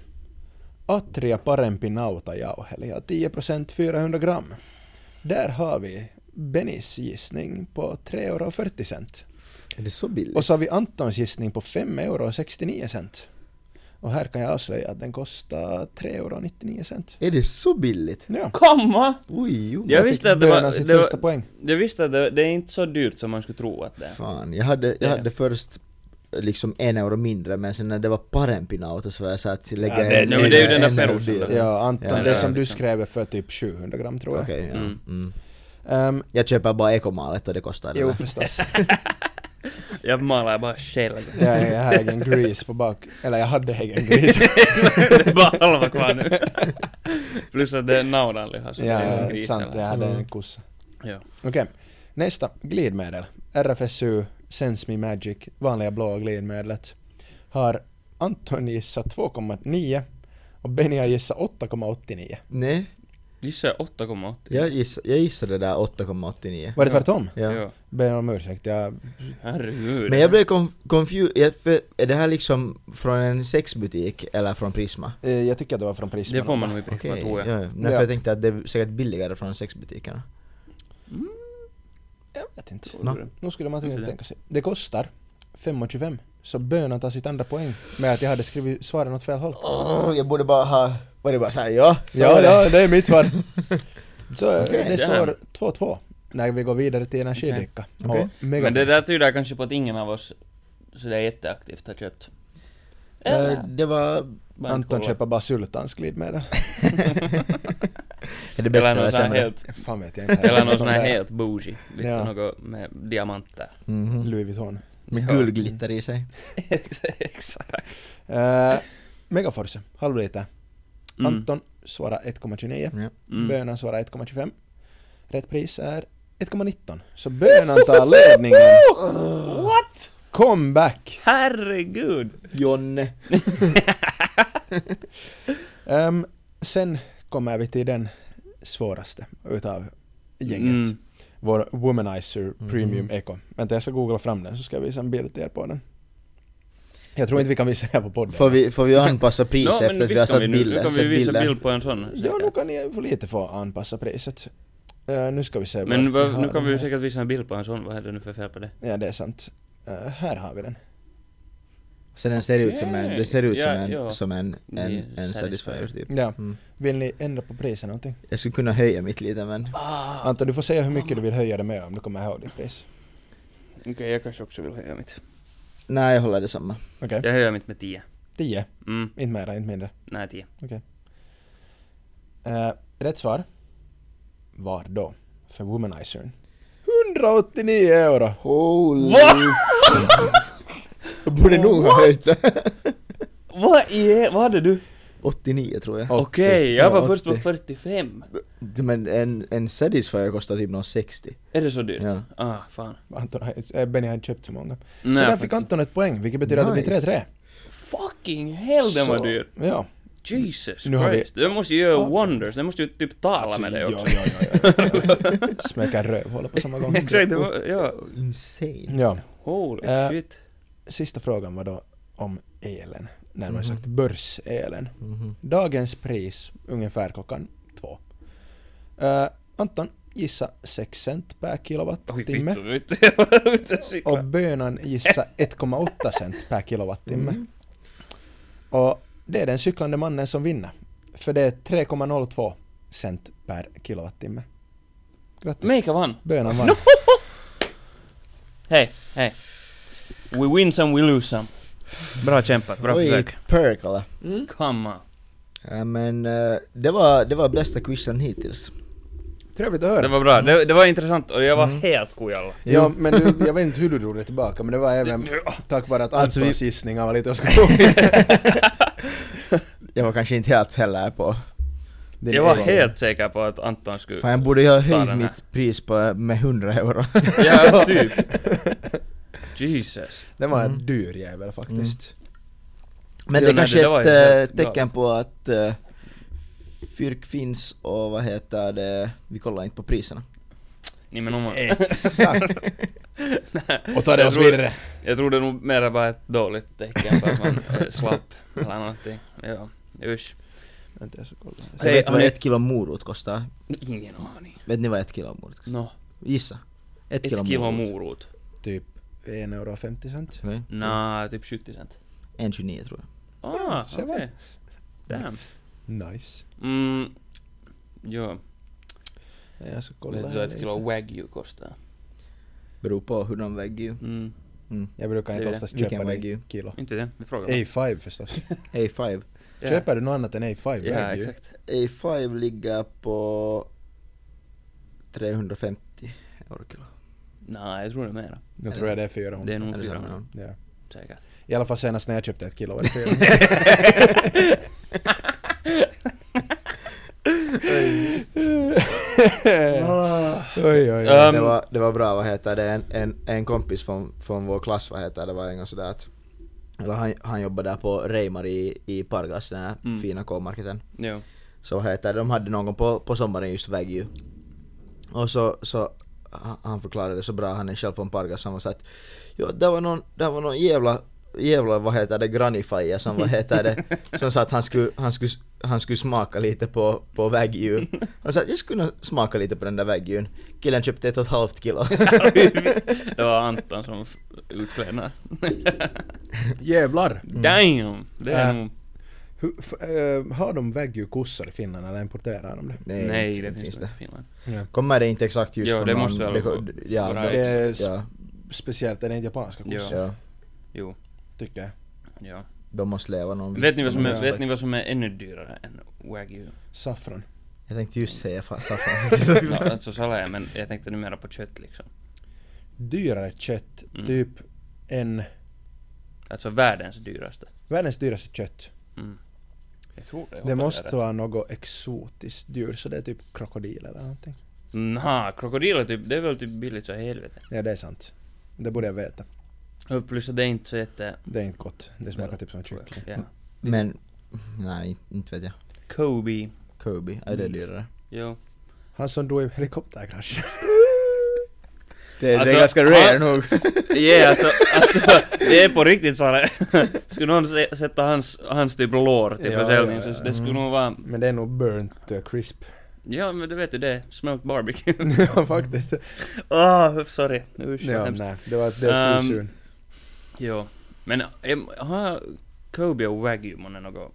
Atria parempi nautajauheli ja 10% 400 gram. Där har vi Bennys gissning på 3 euro och 40 cent. Är det så billigt? Och så har vi Antons gissning på 5 euro och 69 cent. Och här kan jag avslöja att den kostar 3 euro och 99 cent. Är det så billigt? Ja. Komma! Oj, jo. Jag visste att det var- sitt det var- poäng. Jag visste att det, det är inte så dyrt som man skulle tro att det är. Fan, jag hade, Det- jag hade först liksom en euro mindre men sen när det var parempinauto så var jag såhär att lägga Ja, det- en, ja, men det är ju en- den där perusen. Ja, Anton, Ja, det, det som du liksom- skrev är för typ 700 gram tror jag. Okej, ja. Mm. Mm. Ehm, Jag köper bara ekomalet och det kostar det. jo förstås. <laughs> Jag malar bara själv. jag, jag har egen grease på bak, eller jag hade egen grease. <laughs> det är bara halva kvar nu. Plus att det är naudanliha som är en ja, gris sant, jag hade en Mm. kossa. Ja. Okej, nästa, glidmedel. RFSU, Sense Me Magic, vanliga blå glidmedlet. Har Anton gissat 2,9 och Benny har gissat 8,89. Nej. Gissar jag 8,8. Jag, giss, jag gissade där 8,89. Var det tvärtom? Ja. Ja. Ber om ursäkt, jag... Herregud. Men jag blev confused, är det här liksom från en sexbutik eller från Prisma? eh, Jag tycker att det var från Prisma. Det får man nog i Prisma, Okej, tror jag. ja, ja. Nej, Ja. jag tänkte att det är säkert billigare från sexbutikerna. Jag vet inte. Nå. Nu skulle man det. tänka sig. Det kostar 5,25. Så bönan tar sitt andra poäng med att jag hade skrivit svaren åt fel håll. Åh, jag borde bara ha... Var det bara såhär ja? så Ja, det. ja, det är mitt svar. <laughs> Så eh, Okej, det damn. står 2-2 när vi går vidare till energidricka. Och Megaforce. Men det där tyder kanske på att ingen av oss sådär jätteaktivt har köpt. Eh, Eller? det var... Anton köper bara sultans glidmedel. <laughs> <laughs> Är det bättre Eller sämre? helt, Fan vet jag inte. eller någon sån här helt bougie. Vet Ja. något med diamanter. Mhm. Louis Vuitton. Med Ja. guldglitter i sig. Exakt. Uh, Megaforce, halvliter. Mm. Anton svarar 1,29. Ja. Mm. Bönan svarar 1,25. Rätt pris är 1,19. Så bönan tar ledningen. <laughs> What? Comeback! Herregud! Jonne. <laughs> Ehm, sen kommer vi till den svåraste utav gänget. Mm. Vår Womanizer Premium Mhm. Eco. Vänta, jag ska googla fram den så ska jag visa en bild till er på den. Jag tror inte vi kan visa det här på podden. Får vi, får vi anpassa pris <laughs> Nå, efter att vi har satt vi nu. Nu kan vi visa bilder. bild på en sån. Ja, nu kan ni få lite få anpassa priset. Eh, nu ska vi se Men vad, nu kan vi ju säkert visa en bild på en sån. Vad är det nu för fel på det? Ja, det är sant. Eh, här har vi den. Så den ser ut som en, det ser ut som Ja, en, ja. som en, en, en Satisfyer. typ. Ja. Mm. Vill ni ändra på priset någonting? Jag skulle kunna höja mitt lite men... Anton, du får säga hur mycket du vill höja det med om du kommer ihåg ditt pris. Okej, jag kanske också vill höja mitt. Nej, jag håller det samma. Okej? Jag höjer mitt med 10. 10. Mm, Inte mera, inte mindre. nej 10. Eh, rätt svar var då, för Womanizern, 189 euro! Holy... Jag <laughs> borde nog ha höjt det. <laughs> Vad är, vad hade du? 89 tror jag. Okej, jag var Ja, först på 80. 45. Men en, en Satisfyer kostar typ någon 60. Är det så dyrt? Ja. Ah, fan. Anton, eh, Benny har inte köpt så många. Nej, så där fick. Anton ett poäng, vilket betyder att det blir Nice. 3-3. Fucking hell den var Så- dyr! Ja. Jesus Nu har vi- Christ. Den måste ju göra Ja. wonders, den måste ju typ tala med dig ja, också. ja, ja, ja, ja. <laughs> Smäcka rövhålet på samma gång. Exakt, det var, ja. Insane. Ja. Holy Eh, shit. Sista frågan var då om elen, närmare Mhm. sagt börselen. Mhm. Dagens pris ungefär klockan två. Uh, Anton, gissa 6 cent per kilowattimme. <laughs> och bönan gissa <laughs> 1,8 cent per kilowattimme. Mm. Och det är den cyklande mannen som vinner. För det är 3,02 cent per kilowattimme. Grattis. Meika vann. Bönan vann. <laughs> Hej, hej. We win some, we lose some. Bra kämpat, bra Oj, försök. Perkala. Come on. Ja, men eh, det var, det var bästa quizen hittills. Trevligt att höra. Det var bra, det, det var intressant och jag var Mm. helt kujalla. Ja, men du, jag vet inte hur du drog det tillbaka, men det var även tack vare att Alltså, Antons vi- gissningar var lite skoja. <laughs> Jag var kanske inte helt heller på... Din Jag var egen- helt säker på att Anton skulle... Fan jag borde ju ha Ta höjt den här. mitt pris på, med 100 euro. Ja, typ. <laughs> <laughs> Jesus. Det var en Mm. dyr jävel faktiskt. Men Ja, det är nej, kanske det- ett ju eh, helt galet. tecken på att uh, Fyrk finns och vad heter det, vi kollar inte på priserna. Nimenomaan. Exakt. <laughs> Och ta det oss vidare. Jag tror det nog mer bara ett dåligt tecken på att man är slapp eller någonting. Ja, usch. Vänta, jag ska kolla. Hey, vet du vad ett kilo morot kostar? Ingen aning. Vet ni vad ett kilo morot kostar? Nå, Gissa. Ett, ett kilo morot. Typ 1,50 euro 50 cent. Okej. Nja, typ 70 cent. 1,29 tror jag. Ah, se okej. Damn. Nice. Mm, ja, Jag ska kolla vet du vad ett kilo wagyu kostar? Beror på hur de väger. Mm, Mm. Jag brukar inte Det är oftast Vilken köpa det wagyu? i kilo. inte det, vi frågar bara. A5 förstås. <laughs> A5. Ja. Köper du något annat än A5 Ja, wagyu? exakt. A5 ligger på 350 euro kilo. Nej, jag tror det är mera. Nu tror jag det är 400. Det är nog Är det samma? 400. Ja. Säkert. I alla fall senast när jag köpte ett kilo var det 400. <laughs> oj, oj, oj. Um, det, var, det var bra, vad heter det, en, en, en kompis från, från vår klass, vad heter det, var en gång sådär att eller han, han jobbade där på Reimar i, i Pargas, den här Mm. fina K-marketen. Jo. Så vad heter det, de hade någon på, på sommaren just wagyu. Och så, så han- förklarade det så bra, han är själv från Pargas, han var så att Jo, det var någon, det var någon jävla jävla vad heter det, grannifaja som vad heter det, som sa att han skulle, han skulle, han skulle smaka lite på, på wagyu. Han sa att jag skulle smaka lite på den där wagyun. Killen köpte ett och ett halvt kilo. <laughs> det var Anton som utklädnad. Jävlar! Damn! Det är Äh, nog... Hur, eh, har de wagyu-kossor i Finland eller importerar de det? Nej, inte- det finns inte i Finland. Ja. Kommer det inte exakt just Jo, från det någon, måste väl vara- ja, vara det, Det är ja, speciellt, är det inte japanska Ja. kossor? ja, Jo, Tycker jag. ja. de måste leva någon Vet ni vad som är, vet ni vad som är ännu dyrare än wagyu? Saffran. Jag tänkte just säga saffran. no, <laughs> alltså så sa jag, men jag tänkte nu mera på kött liksom. Dyrare kött, Mm. typ en... Alltså världens dyraste. Världens dyraste kött. Mm. Jag tror det. jag Det måste rätt. vara något exotiskt djur, så det är typ krokodil eller någonting. Nja, krokodiler typ, det är väl typ billigt så helvete. Ja, det är sant. Det borde jag veta. Och plus att det är inte så jätte... Det är inte gott. Det smakar typ som kyckling. Ja. Men, nej, inte vet jag. Kobe. Kobe, är det dyrare? Jo. Han som dog i helikopterkrasch. <laughs> Det, Alltså, det är ganska rare han- nog. <laughs> Ja, alltså, alltså, det är på riktigt så här. <laughs> Skulle någon sätta hans, hans typ lår till Ja, försäljning ja, så ja. det skulle Mm. nog vara... Men det är nog burnt uh, crisp. Ja, men du vet ju det. Smoked barbecue. <laughs> ja, faktiskt. Åh, sorry. Usch, Ja, nej. Det var det är Ehm, too soon. Jo. Men har Kobe och Wagyu månne något...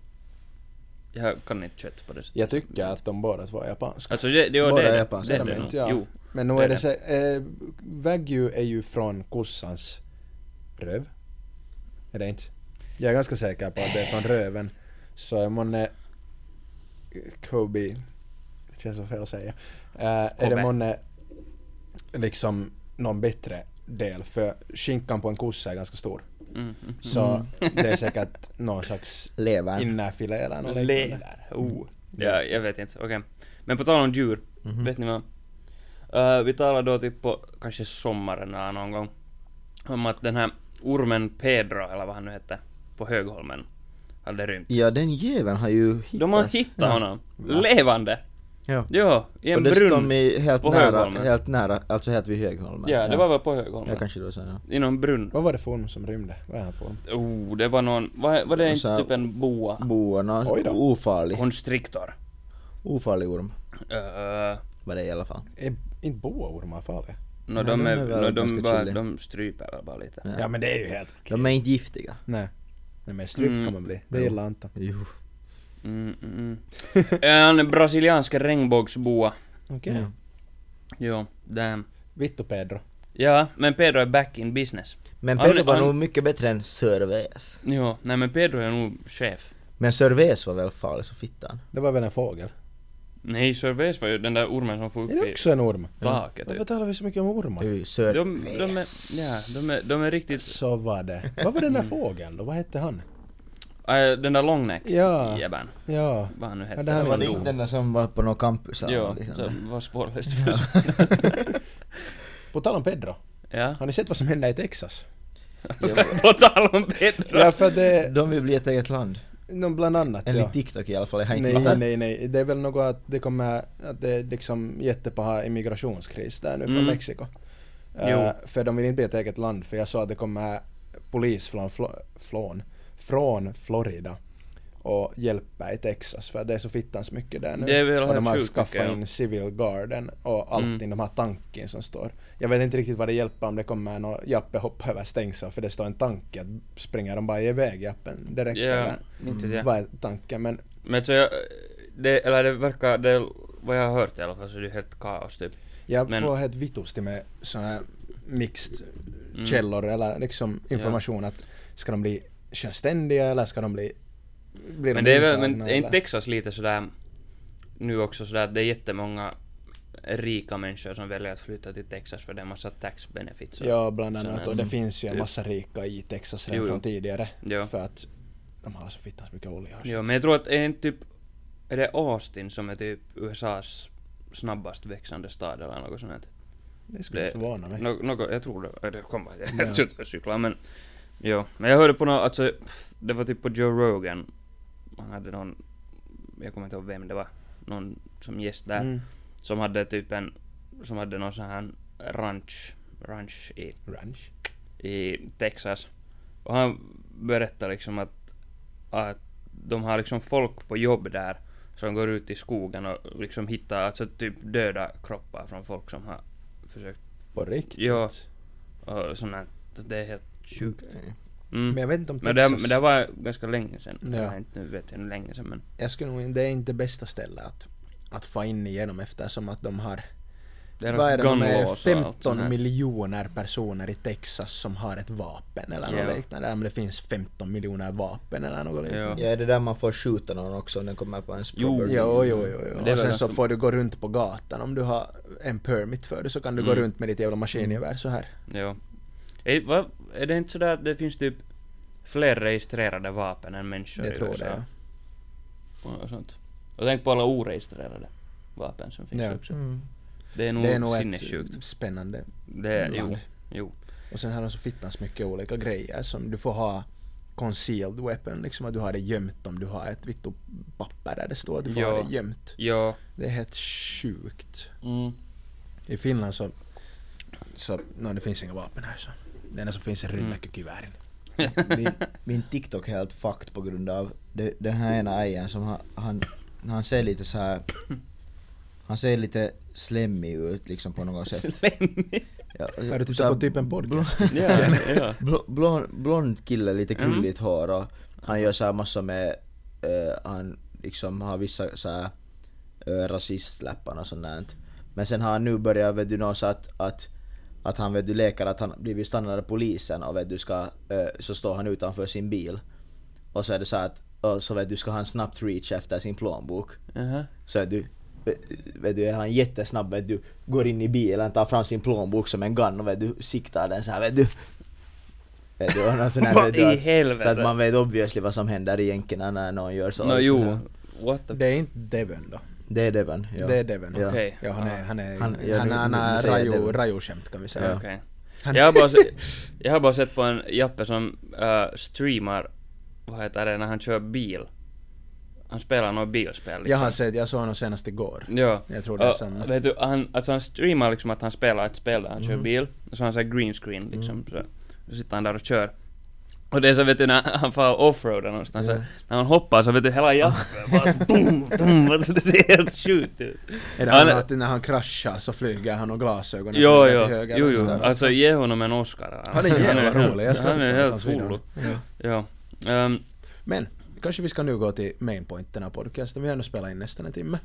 Jag kan inte kött på det sättet. Jag tycker att de båda två är japanska. Alltså det, det, Båda det, är det, japanska. det, är det, de det, inte, ja. Men nu är det det. så, eh, Wagyu är ju från kossans röv. Är det inte? Jag är ganska säker på att det är från röven. Så jag månne Kobe, det känns så fel att säga. Eh, är det månne liksom någon bättre del? För skinkan på en kossa är ganska stor. Mm, mm. Så det är säkert någon slags Levern. innerfilé eller något. Lever. Oh. Ja, jag vet inte. Okej. Men på tal om djur. Mhm. Vet ni vad? Eh, vi talade då typ på kanske sommaren eller någon gång. Om att den här ormen Pedro, eller vad han nu hette, på Högholmen, hade rymt. Ja, den jäveln har ju hittats. De har hittat ja. honom. Levande! Ja. Jo, i en och brunn. dessutom i helt på nära, Högholmen. helt nära, alltså helt vid Högholmen. Ja, det var väl på Ja, Högholmen. kanske det var så, ja. I någon brunn. Vad var det för orm som rymde? Vad är han för orm? Oh, det var någon, var, var det inte typ en boa? Oj då. ofarlig. Constrictor. Ofarlig orm. Uh, Var det i alla fall. Är inte boaormar farliga? no, de, de är, är väl no, de, bara, chilliga. de stryper väl bara lite. Ja. Ja men det är ju helt De är inte giftiga. Nej. Nej men strypt Mm. kan man bli. Det gillar Anton. Jo. Mm, mm, mm. en brasiliansk regnbågsboa. Okej. Ja. Jo, damn. Vittu Pedro. Ja, men Pedro är back in business. Men Han- Pedro var han- nog mycket bättre än Sörväs. Jo, nej men Pedro är nog chef. Men Sörväs var väl farlig så fittan. Det var väl en fågel? Nej, Sörväs var ju den där ormen som får Är upp det i också en orm? taket. Varför typ. talar vi så mycket om ormar? Det är ju De, de, är, ja, de är, de är riktigt... Så var det. Vad var den där fågeln då? Vad hette han? Äh, den där longneck Ja. jäveln. Ja. Vad han nu hette. Ja, det här Det var det. inte den där som var på någon campus eller Jo, som var spårlöst. <laughs> På tal om Pedro. ja. Har ni sett vad som hände i Texas? <laughs> På tal om Pedro. Ja för det... De vill bli ett eget land. No, bland annat ja. Enligt TikTok i alla fall. Jag har inte Nej, nej, nej. Det är väl något att det kommer, att det är liksom jättepaha immigrationskris där nu från Mm. Mexiko. Jo. Eh, för de vill inte bli ett eget land, för jag sa att det kommer polis från, från, från Florida och hjälper i Texas för att det är så fittans mycket där nu. Det är väl och de har skaffat mycket, ja. in civil garden och allting, Mm. de har tanken som står. Jag vet inte riktigt vad det hjälper om det kommer någon jappe hoppa över stängsel för det står en tanke, att springer de bara iväg jappen direkt Ja, eller inte jag. vad är tanken? Men Men så jag, det, eller det verkar, det, vad jag har hört i alla fall så är det helt kaos typ. Jag Men- får helt vitusti med såna här mixed Mm. källor eller liksom information att ska de bli självständiga eller ska de bli... Blir Men de det är väl, men är inte? Texas lite sådär nu också sådär att det är jättemånga rika människor som väljer att flytta till Texas för det är en massa tax benefits. och- Ja, bland annat. Och det finns ju en Typ. massa rika i Texas redan Jo, jo. från tidigare. Ja. För att de har så fittans mycket olja och Jo, men jag tror att är inte typ, är det Austin som är typ USAs snabbast växande stad eller något sånt? Det skulle inte förvåna mig. Nå- Något, jag tror det, det kommer <laughs> jag jag cyklar men Jo, men jag hörde på något, alltså det var typ på Joe Rogan Han hade någon jag kommer inte ihåg vem det var, någon som gäst där, Mm. som hade typ en, som hade någon sån här ranch, ranch i, Ranch. i Texas. Och han berättade liksom att, att de har liksom folk på jobb där som går ut i skogen och liksom hittar alltså typ döda kroppar från folk som har försökt, På riktigt? Ja. och sånt där. Det är helt sjukt. Okej. Mm. Men jag vet inte om Men det, Texas... men det var ganska länge sedan. Ja. Inte, nu vet jag hur länge sedan men... Jag skulle nog det är inte bästa stället att, att få in igenom eftersom att de har Det är vad är det, de är laws och allt 15 sånt här. miljoner personer i Texas som har ett vapen eller något Ja. liknande. Om det finns 15 miljoner vapen eller något liknande. Ja, är det där man får skjuta någon också om den kommer på ens Jo. property? Jo, jo, jo, jo. Är Och sen så får du gå runt på gatan om du har en permit för det så kan du gå Mm. runt med ditt jävla maskingevär så här. Ja. Är, är det inte sådär att det finns typ fler registrerade vapen än människor Jag i tror USA? det. Och sånt. Och tänk på alla oregistrerade vapen som finns Ja. också. Mm. Det är nog Det är nog sinnessjukt. spännande Det är, jo, jo. Och sen har de så fittans mycket olika grejer som du får ha concealed weapon, liksom att du har det gömt om du har ett vittu papper där det står att du får Ja. ha det gömt. Ja. Det är helt sjukt. Mm. I Finland så, så no, det finns inga vapen här så. Det enda som finns är Mm. rynnäckökuverten. min, min TikTok är helt fucked på grund av det, den här ena ägaren som han, han, han ser lite så här. Han ser lite slemmig ut liksom på något sätt. Slemmig. Ja, Har du tittat här på typ en podcast? <laughs> ja, ja. Bl- blond, blond kille, lite Mm. krulligt hår och han gör så här massor med, eh, han liksom har vissa så här uh, rasistläppar och sånt där. Men sen har han nu börjat vet du nå så att, att, att han vet du leker att han blivit stannad av polisen och vet du ska, eh, så står han utanför sin bil. Och så är det så att, och så vet du ska han snabbt reach efter sin plånbok. Jaha. Så att du, vet du, är han jättesnabb, vet du, går in i bilen, tar fram sin plånbok som en gun och vet du, siktar den så här, vet du. Vet du, och någon sån här, <laughs> Vad vet du, i att- helvete? Så att man vet obviously vad som händer egentligen när någon gör så. Nå så jo, what the... Det är inte Devon då. Det är Devon, ja. Det är Devon. Ja. Okej. Ja, han är, han är, Han- han, ja, han, han jag raju, Devon. raju-skämt kan vi säga. Okej. Han- Jag har bara se, jag har bara sett på en jappe som äh, streamar, vad heter det, när han kör bil. Han spelar något bilspel liksom. Jag har sett, jag såg honom senast igår. Ja. Jag tror det är samma. vet du, han, alltså han streamar liksom att han spelar ett spel där han kör Mhm. bil, och så har han såhär green screen liksom, så, så sitter han där och kör. Och det är så vet du när han får offroada någonstans, Ja. så, när han hoppar så vet du hela jappen bara boom, <laughs> boom, alltså det ser helt sjukt ut. Är det Han han att när han kraschar så flyger han och glasögonen Jo, jo, till höger jo, jo, alltså ge honom en Oscar. Han är jävla rolig, jag skrattar Han är helt otrolig. Ja. Ja. Ehm, Men, kanske vi ska nu gå till mainpointen av podcasten. Vi har nu spelat in nästan en timme.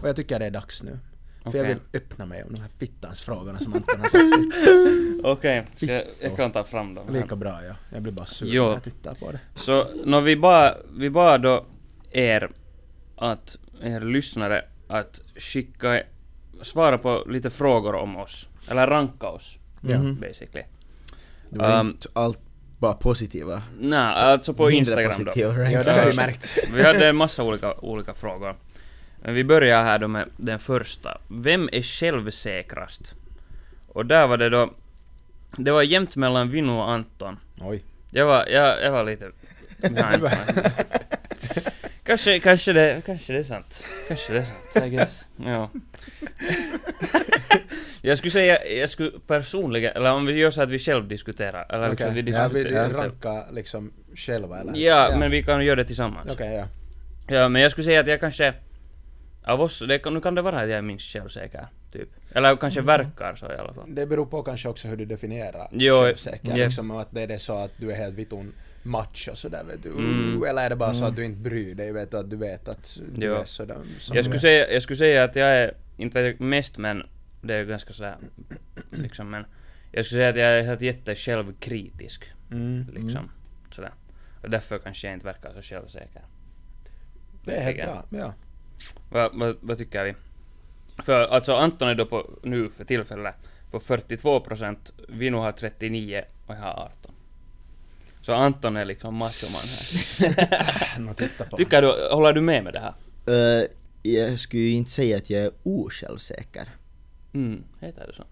Och jag tycker det är dags nu. För jag vill öppna mig om de här fittans frågorna som Anton har sagt. <laughs> Okej, ska jag, jag kan ta fram dem. här. Lika bra ja. Jag blir bara sur Jo. när jag tittar på det. Så, nå vi bad, vi bad då er att, er lyssnare, att skicka, svara på lite frågor om oss. Eller ranka oss, Ja. Mhm. basically. Det var Um, inte allt bara positiva. Nej, alltså på Mindre Instagram då. positiva Ja, det har vi märkt. Vi hade en massa olika, olika frågor. Men vi börjar här då med den första. Vem är självsäkrast? Och där var det då... Det var jämnt mellan Vino och Anton. Oj. Jag var, jag, jag var lite... Nej, <laughs> kanske, kanske, det, kanske det är sant. Kanske det är sant, I guess. Ja. <laughs> jag skulle säga, jag skulle personligen, eller om vi gör så att vi själv diskuterar, eller liksom Okej, vi ja, vi diskuterar. rankar liksom själva eller? Ja, men vi kan göra det tillsammans. Okej, ja. Ja, men jag skulle säga att jag kanske... Av oss, det, nu kan det vara att jag är minst självsäker, typ. Eller kanske verkar så i alla fall. Det beror på kanske också hur du definierar Jo, självsäker. ja. Liksom att det är det så att du är helt vitun macho sådär vet du. Mm. Eller är det bara så att du inte bryr dig, vet du, att du vet att du Jo. är sådär. Jag skulle, säga, jag skulle säga att jag är, inte vet jag mest men, det är ganska sådär, liksom men, jag skulle säga att jag är helt jätte självkritisk, Mm. liksom. Sådär. Och därför kanske jag inte verkar så självsäker. Det är helt bra, ja. Vad, vad, vad tycker vi? För alltså Anton är då på, nu för tillfället på 42%, Vino har 39 och jag har 18. Så Anton är liksom machoman här. <laughs> Nå, titta på. Tycker du, håller du med med det här? Eh, jag skulle ju inte säga att jag är osjälvsäker. Mm, heter det så?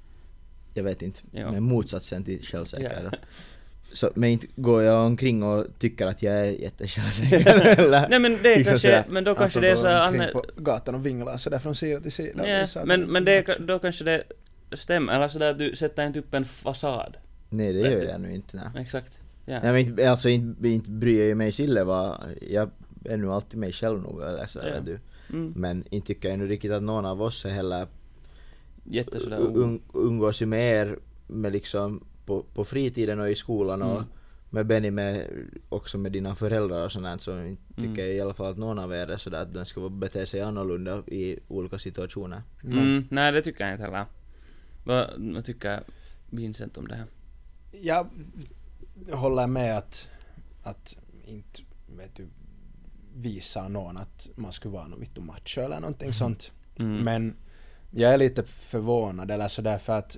Jag vet inte. Ja. Men motsatsen till självsäker. Så, men inte går jag omkring och tycker att jag är jättesjälvsäker eller <laughs> Nej men det är liksom kanske, men då kanske det är så Anne, på gatan och vinglar sådär från sida till sida. nej, men, men det, matchar. då kanske det stämmer, eller sådär att du sätter inte upp en fasad. Nej det gör jag nu inte. Nej. Exakt. Ja. Ja, men inte, alltså inte, inte bryr jag ju mig sille vad, jag är nu alltid mig själv nog eller så, Ja. du. Mm. Men inte tycker jag nu riktigt att någon av oss är heller Jätte sådär u- um, umgås ju med er med liksom på, på fritiden och i skolan och Mm. med Benny med också med dina föräldrar och sånt så inte tycker Mm. jag i alla fall att någon av er är sådär att den ska bete sig annorlunda i olika situationer. Mm, nej det tycker jag inte heller. Vad, vad tycker Vincent om det här? Jag håller med att, att inte, vet du, visa någon att man skulle vara någon vittu macho eller någonting sånt. Mm. Men jag är lite förvånad eller sådär för att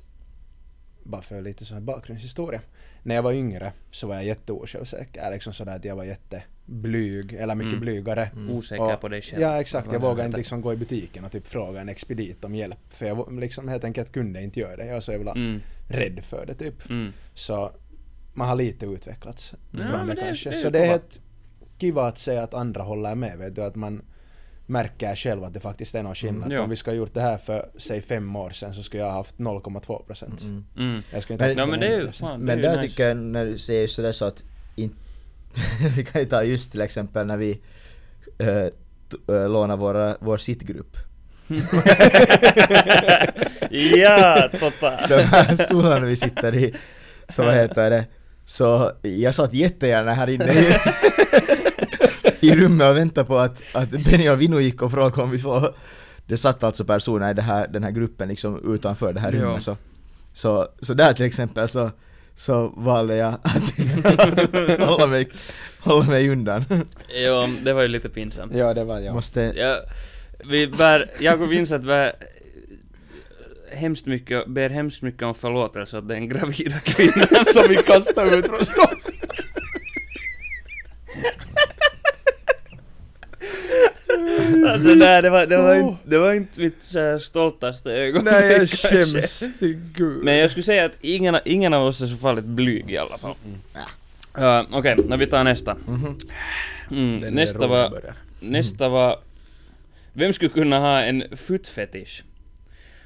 bara för lite sån här bakgrundshistoria. När jag var yngre så var jag jätteosjälvsäker, liksom sådär att jag var jätteblyg, eller mycket Mm. blygare. Osäker Och- på dig själv. Ja exakt, jag vågade inte liksom gå i butiken och typ fråga en expedit om hjälp. För jag liksom helt enkelt kunde inte göra det. Jag var så jävla Mm, rädd för det typ. mm. Så man har lite utvecklats Ja, från men det, det kanske. det är så det är helt kiva att se att andra håller med, vet du, att man märker själv att det faktiskt är någon skillnad. Mm, ja. om vi ska ha gjort det här för, säg fem år sedan så skulle jag ha haft 0,2 procent. Mm. Mm. Jag skulle inte Men- haft Ja men det är ju fan, Men det är där nice. tycker jag när du säger sådär så att in, <laughs> vi kan ju ta just till exempel när vi äh, lånar våra, vår sittgrupp. <laughs> ja, tota. <laughs> De här stolarna vi sitter i, så vad heter det, så jag satt jättegärna här inne i, rummet och väntade på att, att Benny och Vino gick och frågade om vi får det satt alltså personer i det här, den här gruppen liksom utanför det här Ja. rummet så, så, så där till exempel så, så valde jag att <laughs> hålla, mig, hålla mig undan. Jo, det var ju lite pinsamt. Ja, det var jag. Måste, Ja, vi bär, jag och Vincent bär hemskt mycket, ber hemskt mycket om förlåtelse åt den gravida kvinnan <laughs> som vi kastade ut från skåpet. Alltså nej, det var, det var, inte, det var inte mitt så här stoltaste ögonblick Nej, jag skäms till gud. Men jag skulle säga att ingen, ingen av oss är så farligt blyg i alla fall. Uh, Okej, när vi tar nästa. mhm. Mm, nästa var, nästa var... Vem skulle kunna ha en footfetish?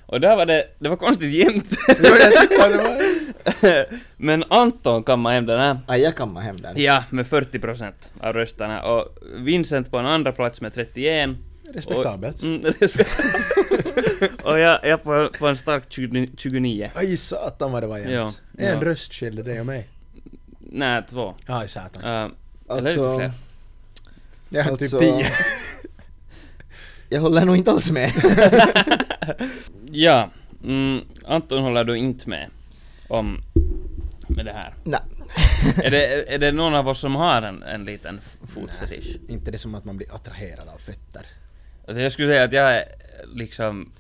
Och där var det, det var konstigt <laughs> var... <laughs> Men Anton kammade hem den här. Aj, jag kammar hem den. Ja, med 40% av rösterna. Och Vincent på en andra plats med 31. Respektabelt. Och, mm, <laughs> respektabelt. och jag, jag på, på en stark 20, 29. Aj satan vad det var jämnt. Ja, En ja. röst skilde dig och mig. Nej, två. Aj satan. Uh, eller lite Alltså, fler. Jag har alltså, typ tio. Jag håller nog inte alls med. <laughs> Ja, mm, Anton håller då inte med om med det här. Nej. är, det, är det någon av oss som har en, en liten fotfetisch? Inte det som att man blir attraherad av fötter. Alltså jag skulle säga att jag är liksom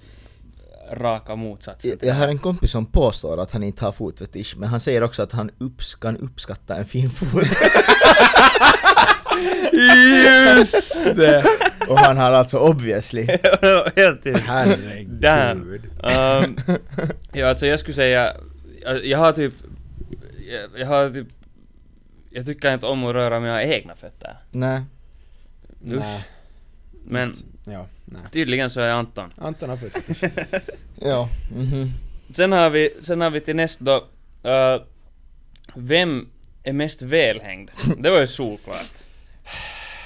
raka motsatsen Jag, jag har en kompis som påstår att han inte har fotfetisch, men han säger också att han upps, kan uppskatta en fin fot. <laughs> Just det! Och han har alltså obviously. <laughs> Helt till. Herregud. Damn. Um, ja, alltså jag skulle säga, jag, jag har typ, jag, jag har typ, jag tycker inte om att röra mina egna fötter. Nej. Nej. Usch. Men Ja, nej. tydligen så är Anton. Anton har fotfetisch. <laughs> Ja. Mhm. Sen har vi, sen har vi till nästa då, uh, vem är mest välhängd? Det var ju solklart.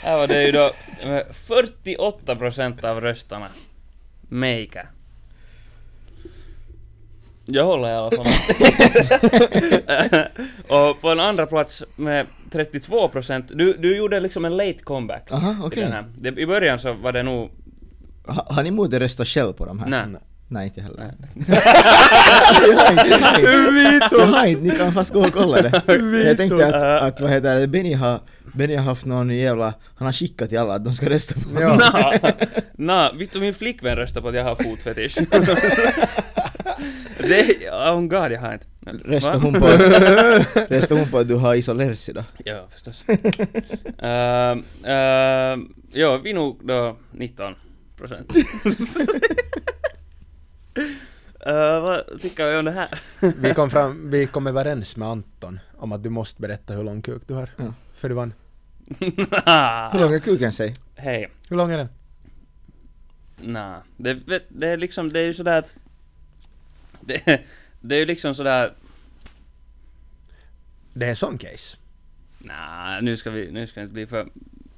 Här var det ju då eh, 48% av röstarna. Meika. Jag håller i alla fall <laughs> Och på en andra plats med 32% du, du gjorde liksom en late comeback. Aha, okej. Det, I början så var det nog... Ha, har ni modet rösta själv på de här? Nej. Nej. Inte heller. Jag har inte, jag har inte. Jag har inte, ni kan fast gå och kolla det. Jag tänkte att, att vad heter det, Benny har, Benny har haft någon jävla, han har skickat till alla att de ska rösta på honom. Nå, nå, vet du min flickvän röstar på att jag har fotfetisch. <laughs> det, oh god jag har inte. Röstar hon på, <laughs> röstar hon på att du har isolersi då? Ja, förstås. uh, uh, ja, vi nog då 19 procent. <laughs> Uh, vad tycker vi om det här? Vi kom, fram, vi kom överens med Anton om att du måste berätta hur lång kuk du har. Ja. För du vann. <laughs> Hur lång är kuken sig? Hej. Hur lång är den? Nja, det, det är liksom, det är ju sådär att... Det, det är ju liksom sådär... Det är sån case. Nja, nu ska vi, nu ska det inte bli för...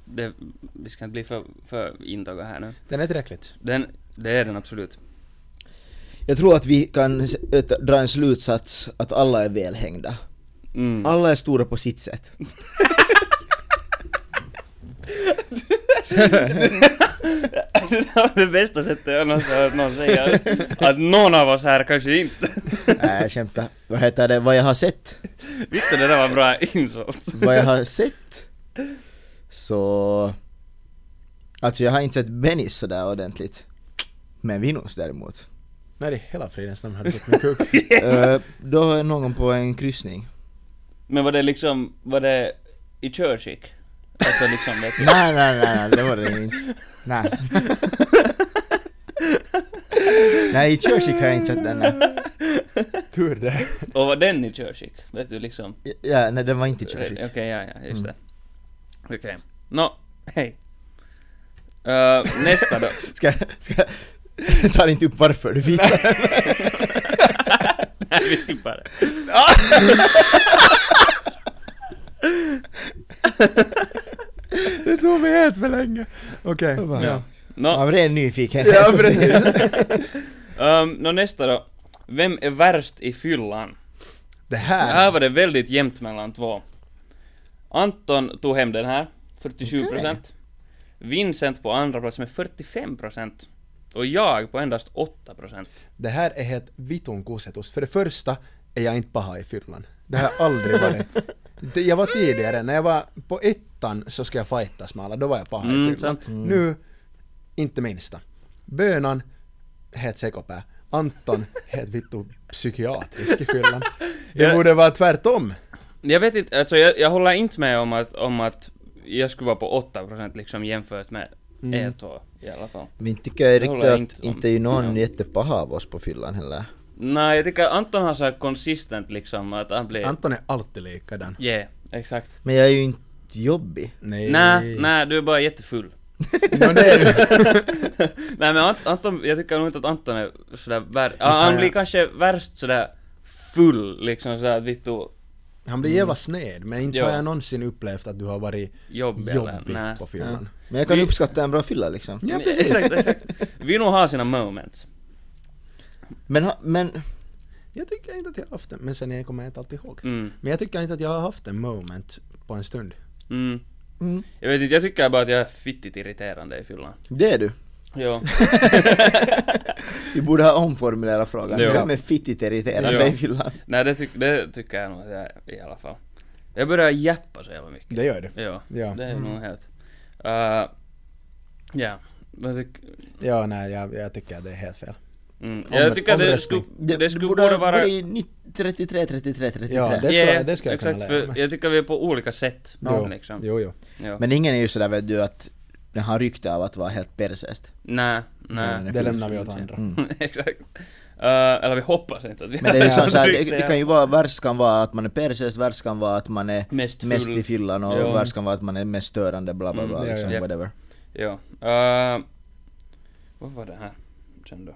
Det, vi ska inte bli för, för intaga här nu. Den är tillräckligt. Den, det är den absolut. Jag tror att vi kan dra en slutsats att alla är välhängda. Mm. Alla är stora på sitt sätt. <laughs> det bästa sättet jag någonsin hört någon säga. Att någon av oss här kanske inte. Nej, jag skämtar. Vad heter det? Vad jag har sett? Vittu det där var bra insult. Vad jag har sett? Så... Alltså jag har inte sett Bennis sådär ordentligt. Men Vinus däremot. Nej, det är hela fridens namn har du sett min kuk. då är någon på en kryssning. Men var det liksom, var det i körskick? Alltså liksom vet du. <laughs> Nej, nej, nej, nej, det var det inte. Nej. <laughs> nej, i körskick har jag inte sett den. nej. Tur det. Och var den i körskick? Vet du liksom? Ja, nej den var inte i Okej, körskick. ja, ja, just Mm. det. Okej. Nå, hej. Uh, nästa då. <laughs> Ska, ska, <laughs> tar inte upp varför du visar <laughs> Nej, vi skippar det. <laughs> Det tog mig helt för länge. Okej. Ja. Ja. Nå, Av ren nyfikenhet. Ja, precis. um, nå nästa då. Vem är värst i fyllan? Det Här här. var det väldigt jämnt mellan två. Anton tog hem den här, 47%. Vincent på andra plats med 45%. Och jag på endast 8%. Det här är helt vitun kusetus. För det första är jag inte paha i fyllan. Det har jag aldrig varit. Det- Jag var tidigare, när jag var på ettan så ska jag fightas med alla, då var jag paha Mm, i fyllan. sant. Nu, inte minsta. Bönan, helt sekopää. Anton, helt vittu psykiatrisk i fyllan. Det borde vara tvärtom. Jag vet inte, alltså jag, jag håller inte med om att, om att jag skulle vara på 8% liksom jämfört med Mm. er två i alla fall. Men tycker jag riktigt jag att inte inte, om. är någon Ja. jättepaha av oss på fyllan heller. Nej, jag tycker Anton har så här konsistent liksom att han blir... Anton är alltid likadan. Yeah, exakt. Men jag är ju inte jobbig. Nej. Nej, nej, du är bara jättefull. <laughs> No. <laughs> Nej men Ant- Anton, jag tycker nog inte att Anton är sådär vär... kan Han blir kanske värst sådär full, liksom sådär vittu Han blir jävla sned, men inte Ja. har jag någonsin upplevt att du har varit jobbig eller... jobbig Nej. på Ja. fyllan. Men jag kan Vi- uppskatta en bra fylla liksom. Ja, Men- precis. Exakt, exakt. Vi nog har sina moments. Men, ha- men Jag tycker inte att jag har haft det, men sen jag kommer jag inte alltid ihåg. Mm. Men jag tycker inte att jag har haft en moment på en stund. Mm. mm, Jag vet inte, jag tycker bara att jag är fittigt irriterande i fyllan. det är du. Jo. <laughs> Vi borde ha omformulerat frågan. Jo. Vem är fittigt irriterande Ja. i fyllan? Nej det, tyck, det tycker jag nog att jag är i alla fall. Jag börjar jappa så jävla mycket. Det gör du. Ja, Ja. det är nog helt... Uh, ja, Ja, nej, jag, jag tycker att det är helt fel. mm. Om- Jag tycker att det skulle, det skulle borde vara... varit ni- 33, 33, 33. Ja, det ska- Yeah, det ska jag kunna exakt, leva för med. jag tycker vi är på olika sätt. Jo, Liksom. jo, jo. Ja. Men ingen är ju sådär vet du att den har rykte av att vara helt persest. Nej, Nej. Det lämnar vi åt andra. Mm. <laughs> exakt. Uh, eller vi hoppas inte att vi Men det är ju har som såhär, det, det ja. kan ju vara, värst kan vara att man är persest, värst kan vara att man är Mest mest i fyllan och Ja. värst kan vara att man är mest störande bla bla Mm, bla ja, liksom, ja. whatever. Ja. Uh, vad var det här sen då?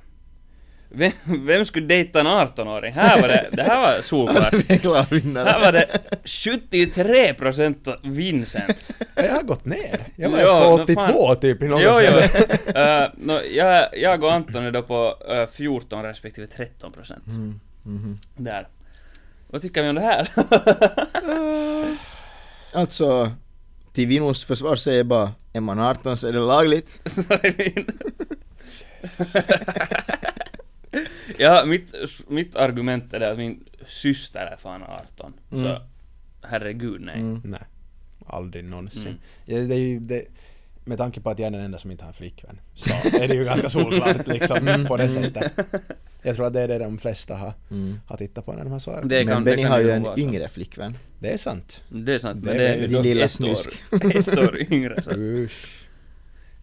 Vem, vem skulle dejta en 18-åring? Här var det, det här var solklart. Det är klar vinnare. Här var det 73% Vincent. Ja, Jag har gått ner. Jag var Ja, på men 82 fan. typ i något Jo, jo. Uh, <laughs> no, jag, jag och Anton är då på uh, 14 respektive 13%. Mm, mhm. Där. Vad tycker vi om det här? Alltså, till Vinos försvar säger jag bara, är man 18 så är det lagligt. <laughs> <laughs> <laughs> Ja, mitt, mitt argument är det att min syster är fan 18. Mm. Så, herregud nej. Mm. Nej, aldrig någonsin. Mm. Ja, det är ju, det, med tanke på att jag är den enda som inte har en flickvän så är det ju ganska solklart <laughs> liksom på det sättet. Jag tror att det är det de flesta har, Mm. har tittat på när de har svarat. Det Men kan, Benny det kan har ju en vara yngre flickvän. Det är sant. Det är sant, Det men är det är din dock lilla ett år, <laughs> ett år yngre så. Usch.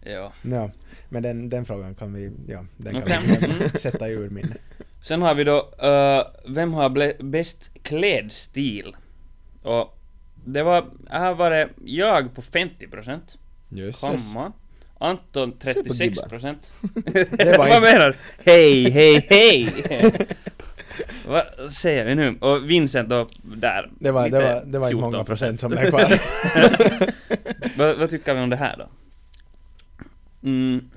Ja. Ja, men den, den frågan kan vi, ja, den kan Okej. vi Mm. sätta i ur minne. Sen har vi då, eh, vem har bäst klädstil? Och det var, här var det jag på 50%, Jösses. komma. Anton på 36%. <laughs> Det var <laughs> Vad menar du? Hej, hej, hej! <laughs> Vad säger vi nu? Och Vincent då, där. Det var, det var, det var inte många 14%. procent som blev kvar. vad, vad tycker vi om det här då? Mm,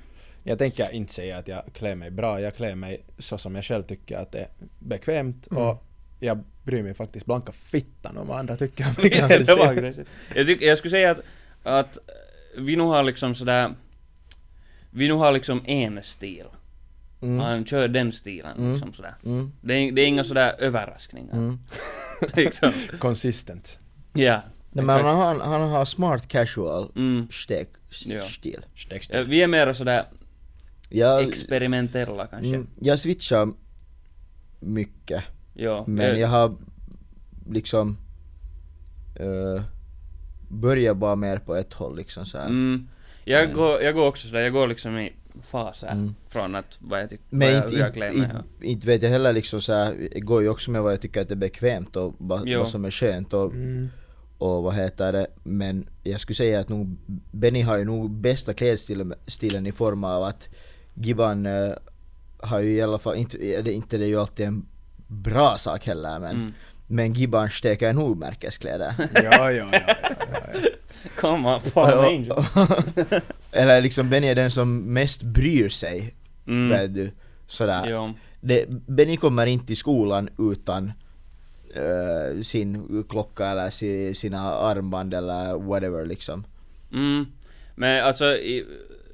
Jag tänker inte säga att jag klär mig bra, jag klär mig så som jag själv tycker att det är bekvämt och jag bryr mig faktiskt blanka fittan om vad andra tycker om <laughs> min. Jag, tycker, jag skulle säga att, att vi nog har liksom sådär, vi nog har liksom en stil. Mm. Han kör den stilen Mm. liksom sådär. Mm. Det är, det är inga sådär överraskningar. Mm. <laughs> liksom. Consistent. Ja. Nej, men han, han har smart casual Mm. stek, Ja. stil. Ja, Vi är mer sådär Jag, experimentella kanske. mm, jag switchar mycket, Ja. men eh, jag har liksom uh, börjat bara mer på ett håll liksom så här. Mm. Jag, Men- går, jag går också sådär, jag går liksom i faser Mm. från att vad jag tycker, vad Men jag, inte, jag klär mig. inte, inte, vet jag heller liksom så här, jag går ju också med vad jag tycker att det är bekvämt och vad, vad som är skönt och, Mm. och vad heter det, men jag skulle säga att nog Benny har ju nog bästa klädstilen stilen i form av att Giban eh, har ju i alla fall, inte, eller inte det är ju alltid en bra sak heller men, Mm. men Giban steker nog märkeskläder. Ja, ja, ja, ja, ja, ja. Come on, <laughs> Palm Angel. <laughs> eller liksom Benny är den som mest bryr sig, Mm. vet du, sådär. Jo. det, Benny kommer inte till skolan utan eh, sin klocka eller si, sina armband eller whatever liksom. Mm. Men alltså, i,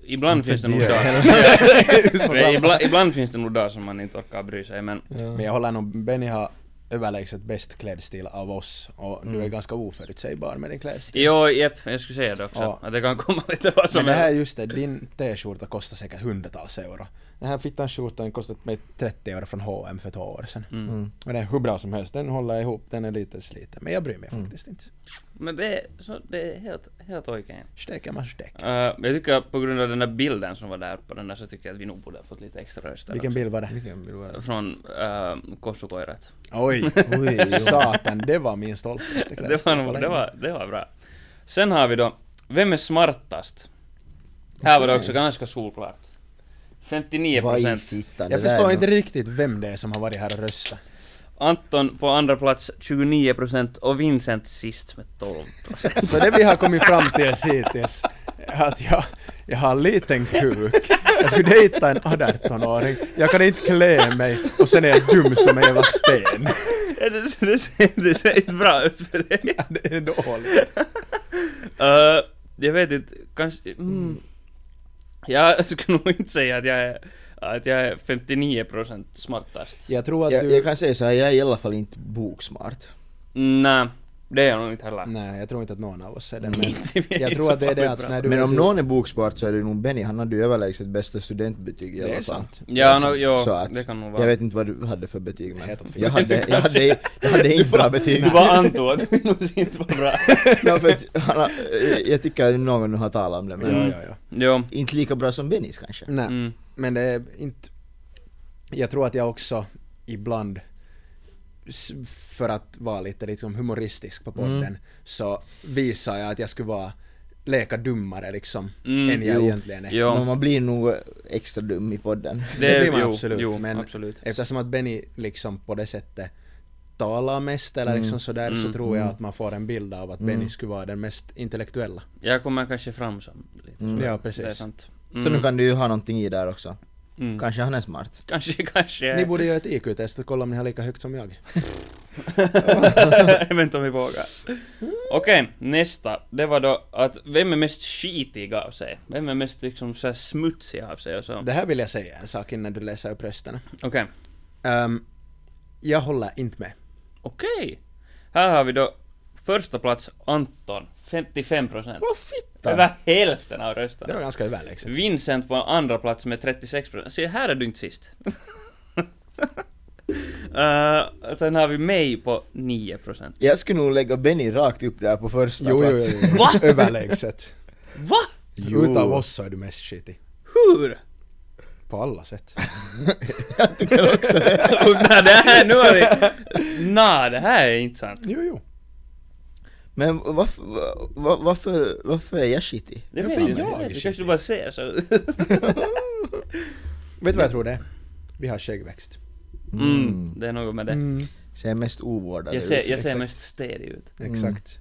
<laughs> ibland finns det nog dagar... Ibland, ibland finns det nog dagar som man inte orkar bry sig, men... Men jag håller nog, Benny har överlägset bäst klädstil av oss och du är ganska oförutsägbar med din klädstil. Jo, jepp, jag skulle säga det också. Ja. Att det kan komma lite vad som Men det här är helst. just det, din t-skjorta kostar säkert hundratals euro. Den här fittan skjortan kostat mig 30 euro från H&M för två år sedan. Mm. Mm. Men den är hur bra som helst, den håller ihop, den är lite sliten. Men jag bryr mig Mm. faktiskt inte. Men det är, så, det är helt, helt okej. Steker man steker. Uh, jag tycker på grund av den där bilden som var där på den där så tycker jag att vi nog borde ha fått lite extra röster Vilken också. bild var det? Vilken bild var det? Från uh, Kossukoirat. <laughs> Oj! Oj. Satan, det var min klädstil <laughs> Det var, nog, det, var, det var bra. Sen har vi då, vem är smartast? Här var det också ganska solklart. 59 Vad i procent. Jag förstår inte riktigt vem det är som har varit här och röstat. Anton på andra plats 29 procent och Vincent sist med 12 procent. Så det vi har kommit fram till hittills är att jag, jag har en liten kuk. Jag skulle dejta en 18-åring. Jag kan inte klä mig och sen är jag dum som en jävla sten. Ja, det, det, ser, det ser inte bra ut för dig. Det är dåligt. Uh, jag vet inte, kanske... Mm. Jag <laughs> skulle nog inte säga att jag är, att jag är 59 procent smartast. Jag tror att jag, du... jag kan säga så här, jag är i alla fall inte boksmart. Nej, det är jag nog inte heller. Nej, jag tror inte att någon av oss är det. <laughs> Men jag tror att det är det att när du Men om du- någon är boksmart så är det nog Benny, han hade ju överlägset bästa studentbetyg i Det alla är fall. sant. Ja, Det är no, jo, Så att, det kan nog vara. Jag vet inte vad du hade för betyg men jag hade, jag hade, <laughs> jag hade inte bra betyg. Du bara antog att det nog inte var bra. <laughs> no, för att, han har, jag tycker att någon nu har talat om det men Ja, ja, ja. Jo. inte lika bra som Bennys kanske. Nej, Mm. men det är inte... Jag tror att jag också ibland för att vara lite liksom humoristisk på podden Mm. så visar jag att jag skulle vara leka dummare liksom Mm, än jag jo. egentligen är. Jo. Men man blir nog extra dum i podden. Det blir man jo, absolut, Jo, men absolut. Eftersom att Benny liksom på det sättet talar mest eller Mm. liksom sådär så Mm, tror jag mm. att man får en bild av att Mm. Benny skulle vara den mest intellektuella. Jag kommer kanske fram som lite Mm. sådär. Ja, precis. Det är sant. Så nu kan du ju ha någonting i där också. Mm. Kanske han är smart. Kanske, <laughs> kanske. Ni borde göra ett IQ-test och kolla om ni har lika högt som jag. Jag vet inte om vi vågar. Okej, nästa. Det var då att vem är mest skitig av sig? Vem är mest liksom så här smutsig av sig och så? Det här vill jag säga en sak innan du läser upp rösterna. Okej. Ehm, jag håller inte med. Okej. Här har vi då första plats Anton, 55 procent. Vad fitta! Över hälften av Det var rösterna. ganska överlägset. Vincent på andra plats med 36 procent. Se, här är du inte sist. uh, <laughs> sen har vi mig på 9 procent. Jag skulle nog lägga Benny rakt upp där på första Jo, jo, plats. jo, jo. Va? <laughs> Överlägset. Va? Jo. Utav oss så är du mest skitig. Hur? på alla sätt. <laughs> Jag tycker också det. Det här, nu har vi... Nå, det här är inte sant. Jo, jo. Men varför, va- varför, varför är jag shitty? Det Varför vet är jag jag inte. Du kanske bara ser så. <laughs> Vet du vad jag tror det är? Vi har skäggväxt. Mm, det är något med det. Mm. Ser mest ovårdade Jag ser, ut. jag ser mest stedig ut. Exakt.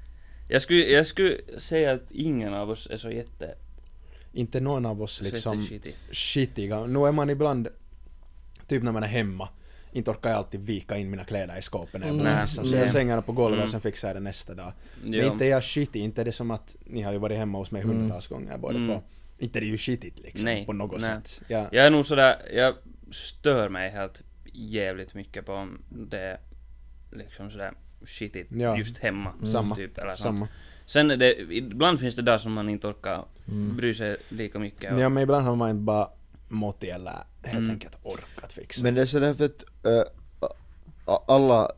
Jag skulle, jag skulle säga att ingen av oss är så jätte... Inte någon av oss liksom skitiga. Nu är man ibland, typ när man är hemma, inte orkar jag alltid vika in mina kläder i skåpet när jag börjar Nej, missa. Så jag sängarna på golvet Mm. och sen fixar jag det nästa dag. Men Jo. inte är jag skitig, inte är det som att ni har ju varit hemma hos mig hundratals gånger båda Mm. två. Inte är det ju skitigt liksom Nej, på något nej. sätt. Ja. Jag är nog sådär, jag stör mig helt jävligt mycket på om det är liksom sådär shitigt Ja. just hemma. Samma. Typ, eller sånt. Samma. Sen är det, ibland finns det dagar som man inte orkar Mm. bry sig lika mycket. och- Ja men ibland har man inte bara mått eller helt Mm. enkelt orkat fixa. Men det är sådär för att äh, alla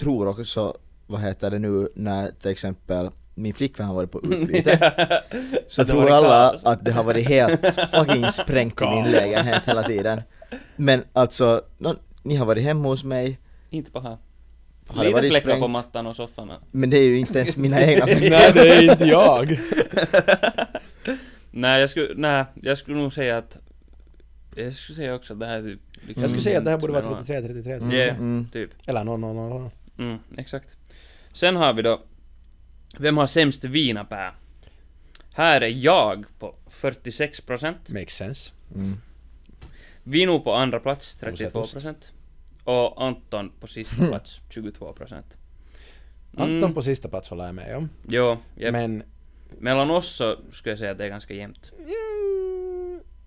tror också, vad heter det nu, när till exempel min flickvän har varit på utbyte, <laughs> så tror alla kaos. att det har varit helt <laughs> fucking sprängt i min lägenhet hela tiden. Men alltså, nå, ni har varit hemma hos mig, Inte bara. Har det Lite varit fläckar på sprängt? mattan och soffan. och- men det är ju inte ens mina egna <laughs> Nej det är inte jag! Nej, jag skulle, nej, jag skulle nog säga att... Jag skulle säga också att det här är typ... Liksom Jag skulle säga att det här borde vara 33, 33, 33. Yeah. Mm. Typ. Eller 0, 0, 0, 0. Mm, exakt. Sen har vi då... Vem har sämst vinapää? Här är jag på 46%. Makes sense. Mm. Vino på andra plats, Osätost. 32%. Och Anton på sista <laughs> plats, 22%. Mm, Anton på sista plats håller jag med om. Jo, yep. Men mellan oss så skulle jag säga att det är ganska jämnt.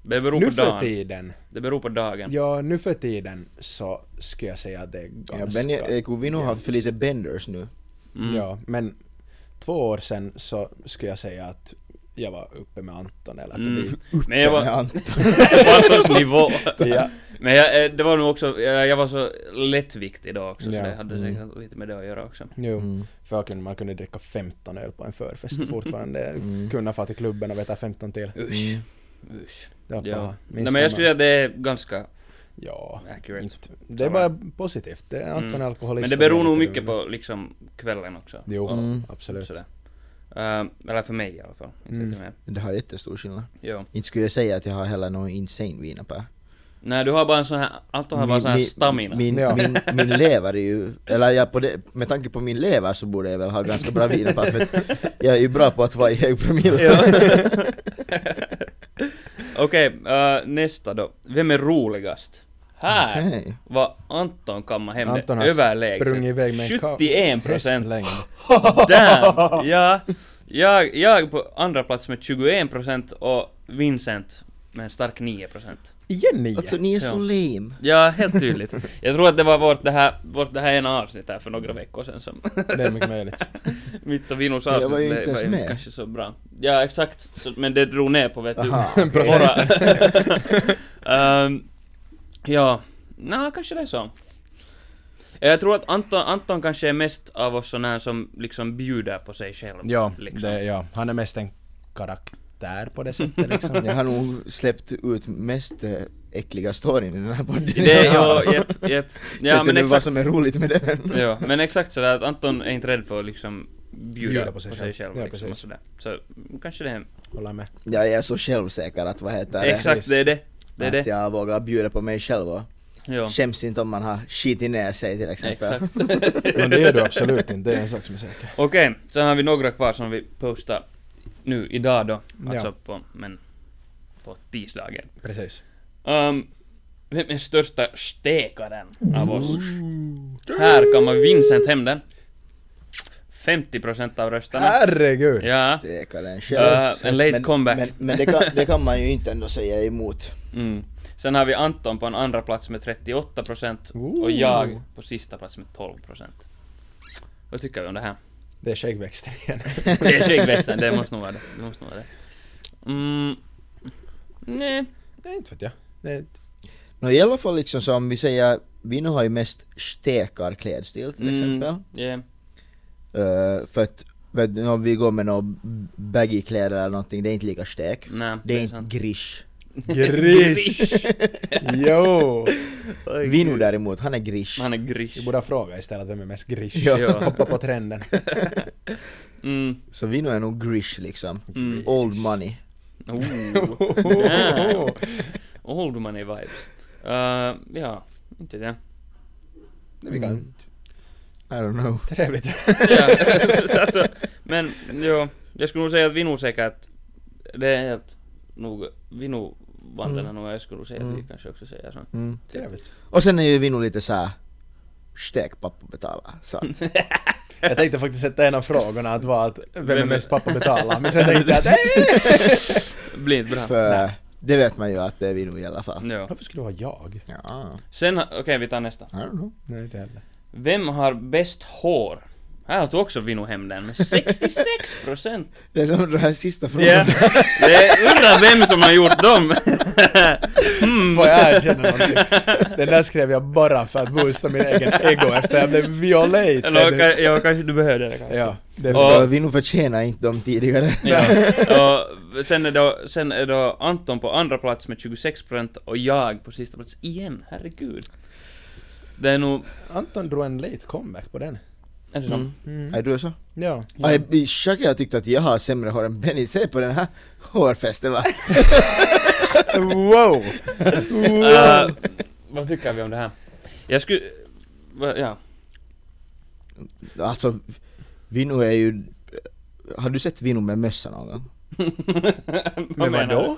Mm, Det beror nu på för dagen. tiden, Det beror på dagen. ja nu för tiden så skulle jag säga att det är Ja, ganska jag, jag, vi nog har för jämnt. lite benders nu. Mm. Ja, men två år sedan så skulle jag säga att jag var uppe med Anton eller förbi. Mm. Men jag Med var Anton. <laughs> på Antons nivå. Ja. Men jag, eh, det var nog också, jag, jag var så lättviktig då också, så Ja. det hade Mm. säkert lite med det att göra också. Jo, Mm. kunde man kunde dricka 15 öl på en förfest och <laughs> fortfarande Mm. kunna få till klubben och veta 15 till. Usch. Mm. Usch. Det var Ja. Nej men jag skulle säga att det är ganska Ja, accurate. inte. Det är bara positivt. Det är Anton Mm. alkoholist. Men det beror nog mycket på liksom kvällen också. Jo, Mm. absolut. Sådär. Uh, eller för mig i alla fall. Mm. Det har jättestor skillnad. Jo. Inte skulle jag säga att jag har heller någon insane vinapää. Nej du har bara en sån här, Anton har bara en sån här stamina. Min, Ja. min, min lever är ju, eller jag på det, med tanke på min lever så borde jag väl ha ganska bra vinapää för jag är ju bra på att vara i hög promille. <laughs> <laughs> Okej, eh, nästa då. Vem är roligast? Här Okej. var Anton kamma hem Anton det överlägset. sprungit iväg med en ka- 71 procent. <laughs> Damn! Ja, jag, jag på andra plats med 21 procent och Vincent med en stark 9 procent. Igen nio! Alltså ni är så Ja. lame. Ja, helt tydligt. Jag tror att det var vårt det här, vårt det här ena avsnitt här för några veckor sedan som Det är mycket möjligt. <laughs> mitt och Vinos Jag avsnitt var ju inte ens var med. kanske så bra. Ja, exakt. Så, men det drog ner på vet du. Aha, <laughs> Våra... <laughs> Ehm, ja, nå kanske det är så. Jag tror att Anton, Anton kanske är mest av oss sån här som liksom bjuder på sig själv. Ja, liksom. det, ja, han är mest en karaktär på det sättet liksom. Jag har nog släppt ut mest äh, äckliga storyn i den här podden. Det, ja, <laughs> jepp, jepp. Ja, men du vad exakt. som är roligt med det? Ja, men exakt sådär att Anton är inte rädd för att liksom bjuda, Bjuda på sig själv. Ja, liksom, och precis. sådär. Så mm, kanske det är... Håller med. Jag är så självsäker att vad heter det? Exakt, det är det. Det är att det. jag vågar bjuda på mig själv och Ja. skäms inte om man har skitit ner sig till exempel. Exakt. <laughs> Men det gör du absolut inte, det är en sak som är säker. Okej, sen har vi några kvar som vi postar nu idag då. Alltså Ja. på, men på tisdagen. Precis. Um, vem är största stekaren av oss? Här kan man Vincent hem den. 50% av rösterna. Herregud! Ja. Stekaren Uh, själv. en late men, comeback. Men, men det, kan, det kan man ju inte ändå säga emot. <laughs> Mm. Sen har vi Anton på en andra plats med 38% och Ooh. jag på sista plats med 12%. Vad tycker vi om det här? Det är skäggväxten igen. <laughs> Det är skäggväxten, det måste nog vara det. Det måste nog vara det. Mm. Nej. Det är inte vet jag. Det är, Nå i alla fall liksom så om vi säger, vi nu har ju mest stekarklädstil till exempel. Mm. Yeah. Uh, för att vet, om vi går med några baggy kläder eller någonting, det är inte lika stek. Nej, Det är det är inte sant. grish. Grish! jo! Vinu däremot, han är grish. Han är grish. Vi borde ha frågat istället vem är mest grish. Ja. <laughs> Hoppa på trenden. <laughs> Mm. Så Vinu är nog grish liksom. Mm. Old money. Oh. <laughs> Damn. Old money vibes. Uh, ja, inte det. Vi kan... Mm. I don't know. Trevligt. ja, så alltså, men jo, jag skulle nog säga att vi nog säkert, det är helt nog, vi nog den här nog, jag skulle nog säga att vi Mm. kanske också säger så. Mm. Trevligt. Och sen är ju Vinu lite såhär stek pappa betalar. Så att, <laughs> Jag tänkte faktiskt sätta en av frågorna att vara att vem är Vem är- mest pappa betalar, men sen tänkte jag att <laughs> "Eh!" Blir inte bra. för det vet man ju att det är Vinu i alla fall. Ja. Varför skulle det vara jag? Ja, Sen, okej vi tar nästa. Nej, inte heller. Vem har bäst hår? Här tog också Vino hem den med 66 procent. <laughs> Det är som den här sista frågan. Det undrar vem som har gjort dem. Hmm. <laughs> Får jag erkänna någonting? Den där skrev jag bara för att boosta min egen ego efter jag blev violated. Eller ja, kanske du behövde det kanske. Ja, det Och- Så Vinu förtjänar inte dem tidigare. Ja, <laughs> och sen är, då, sen är då Anton på andra plats med 26% och jag på sista plats igen, herregud. Det är nog... Anton drog en late comeback på den. Är det så? Mm. Mm. Är du så? Ja. Ja. Shaka har tyckt att jag har sämre hår än Benny. Se på den här hårfästen va? <laughs> wow! Uh, vad tycker vi om det här? Jag skulle... Ja. Alltså, Vinu är ju... Har du sett Vinu med mössa någon gång? <laughs> Men vadå?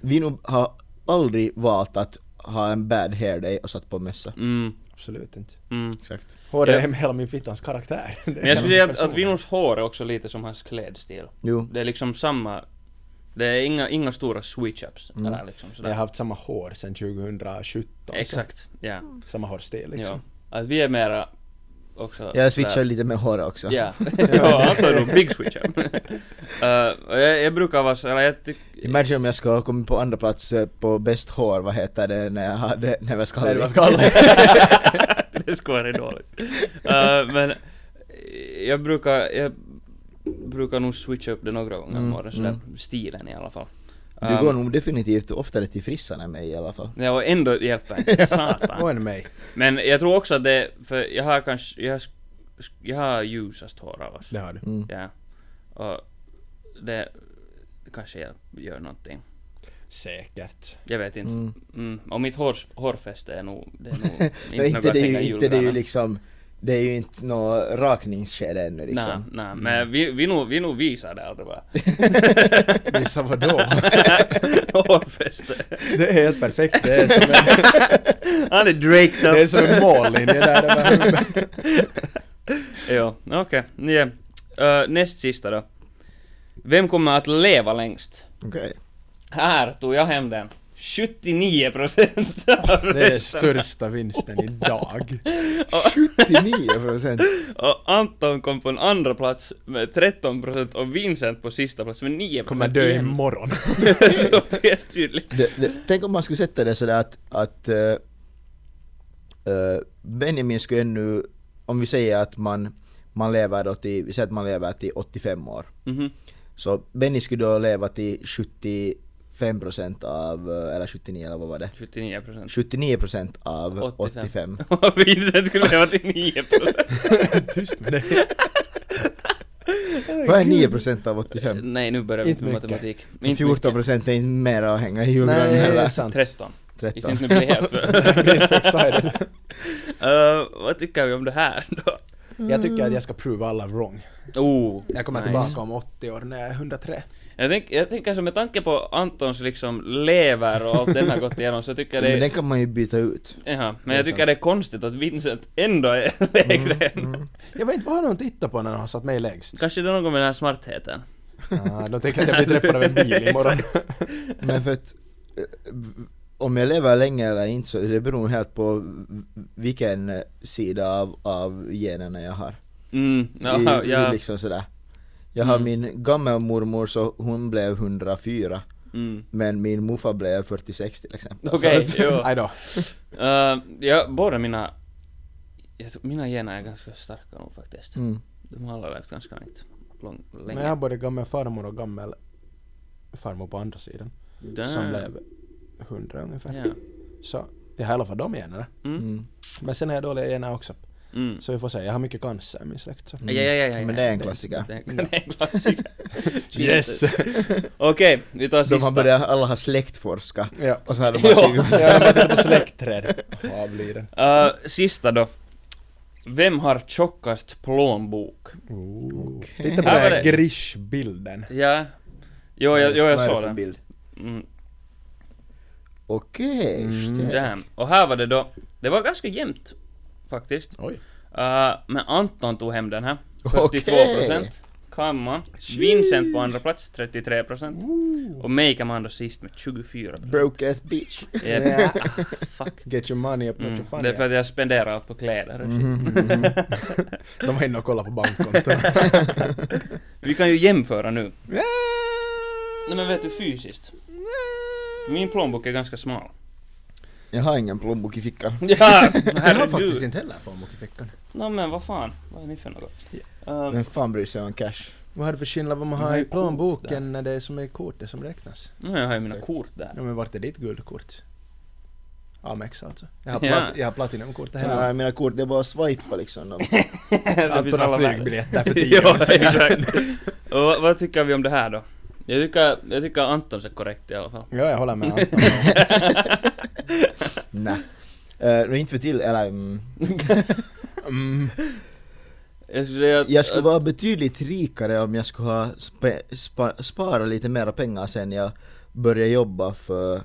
Vinu har aldrig valt att ha en bad hair day och satt på mössa. Mm, Absolut inte. mm. Exakt. Håret är hela min fittans karaktär. <laughs> Men jag skulle säga att, att. Vinos hår är också lite som hans klädstil. Jo. Det är liksom samma... Det är inga, inga stora switch-ups. Mm. Där liksom sådär. Jag har haft samma hår sedan 2017. Exakt, ja. Samma hårstil liksom. ja. Att vi är mera också... Jag switchar sådär- lite med håret också. Ja, <laughs> <laughs> ja nog big switch up. uh, och jag, jag brukar vara så, eller jag tyck, Imagine om jag ska ha kommit på andra plats eh, på bäst hår, vad heter det, när jag hade, när jag var skallig? Det skulle vara dåligt. Uh, men jag brukar, jag brukar nog switcha upp det några gånger om Mm, året, sådär mm. stilen i alla fall. Du Um, går nog definitivt oftare till frissan än mig i alla fall. Ja, och ändå hjälper inte, <laughs> satan. Och en mig. Men jag tror också att det, för jag har kanske, jag, sk- jag har ljusast hår av oss. Det har du. Mm. Ja. Och det kanske jag gör någonting. Säkert. Jag vet inte. Mm. Mm. Och mitt hår, hårfäste är nog, det är nog <laughs> inte något inte det, är ju, inte det är ju liksom, det är ju inte nå rakningsskede ännu Nej, liksom. nej, men vi, vi nog, vi nog visar det aldrig bara. <laughs> Vissa vadå? <laughs> Hårfäste. Det är helt perfekt. Det är som en, Han är draked det är som en mållinje där. Jo, okej. Ja. Uh, näst sista då. Vem kommer att leva längst? Okej. Här tog jag hem den. 79 procent av Det är rösterna. största vinsten idag. 79 <laughs> procent. Och Anton kom på en andra plats med 13 procent och Vincent på sista plats med 9 procent. Kommer dö imorgon. <laughs> det låter helt tydligt. Det, det, tänk om man skulle sätta det sådär att, att uh, uh, Benjamin skulle ännu, om vi säger att man, man lever då till, vi säger att man lever till 85 år. Mhm. Så Benny skulle då leva till 75% av, eh, eller 79 eller vad var det? 79 procent. 79% av 85. 85. Och Vincent skulle leva till 9 procent. <laughs> <laughs> Tyst med dig. <laughs> Vad är 9% av 85? Nej, nu börjar vi Inte med mycket. matematik. 14% är inte mer att hänga i julgranen Nej, det är heller. sant. 13. Vi 13. ska inte helt. Jag blir för excited. Uh, vad tycker vi om det här då? Jag tycker att jag ska prove alla wrong. Oh, Jag kommer nice. tillbaka om 80 år när jag är 103. Jag, tänk, jag tänker så med tanke på Antons liksom lever och allt den har gått igenom så tycker jag Men det... den kan man ju byta ut. Jaha, men jag tycker sant. det är konstigt att Vincent ändå är lägre <laughs> än... Jag vet inte vad de tittat på när de har satt mig lägst? Kanske det är något med den här smartheten. Ah, de tänker att jag blir träffad av <laughs> en bil imorgon. Men för att om jag lever länge eller inte så det beror helt på vilken sida av, av generna jag har. Mm, I, jaha, i ja. liksom sådär. Jag har Mm. min gammelmormor så hon blev 104 Mm. men min morfar blev 46 till exempel. Okej, att- jo. <laughs> Aj då. Uh, ja, båda mina... Jag tror, mina gener är ganska starka nog faktiskt. Mm. De har alla levt ganska långt. Lång, länge. Men jag har både gammal farmor och gammal farmor på andra sidan. Damn. Som blev 100 ungefär. Ja. Så jag har i alla fall de generna. Mm. Mm. Men sen har jag dåliga gener också. Mm. Så vi får se, jag har mycket cancer i min släkt. Så. Ja, ja, ja, ja, ja. Men det är en klassiker. Det, det är en klassiker. <laughs> Yes! <laughs> Okej, vi tar De sista. har börjat alla ha släktforska. ja. Och så har de <laughs> Ja. bara på Jag har tittat på släktträd. Avliden. Uh, sista då. Vem har tjockast plånbok? Ooh. Okej. Titta på den här det- Grish-bilden. Ja. Jo, jag, jo, jag Vad är det såg för det. bild? Mm, Okej, Mm. mm. damn. Och här var det då, det var ganska jämnt faktiskt. Oj. Uh, men Anton tog hem den här. Okej. 42%. Kamma. Vincent på andra plats, 33%. Och Meikaman då sist med 24%. Broke ass bitch. Yep. Ja. Ah, fuck. Get your money up, not Mm. your funny. Det är för att jag spenderar allt på kläder. Mhm. <laughs> De var inne och kollade på bankkontot. <laughs> Vi kan ju jämföra nu. Nej men vet du fysiskt? Min plånbok är ganska smal. Jag har ingen plånbok i fickan. <laughs> Ja, Jag har faktiskt herregud. inte heller plånbok i fickan. Nå men vad fan, vad är ni för något? Uh, Vem fan bryr sig om cash? Vad är det för skillnad vad man har har i ju kort plånboken när det är som är kortet som räknas? nu jag har ju mina Exakt. kort där. Ja men vart är ditt guldkort? Amex alltså. Jag har, Ja. plat- jag har platinumkortet hemma. Ja, mina kort, det är bara att swipa liksom. <laughs> De. Det finns Anton har alla världar. flygbiljetter för <laughs> tio Ja, år sedan. exakt. Och vad, vad tycker vi om det här då? Jag tycker, jag tycker Antons är korrekt i alla fall. Ja, jag håller med Anton. Nej. Uh, inte för till, eller mm, <laughs> Mm. Jag skulle säga att... Jag skulle att- vara betydligt rikare om jag skulle ha spe, spa, sparat lite mera pengar sen jag började jobba för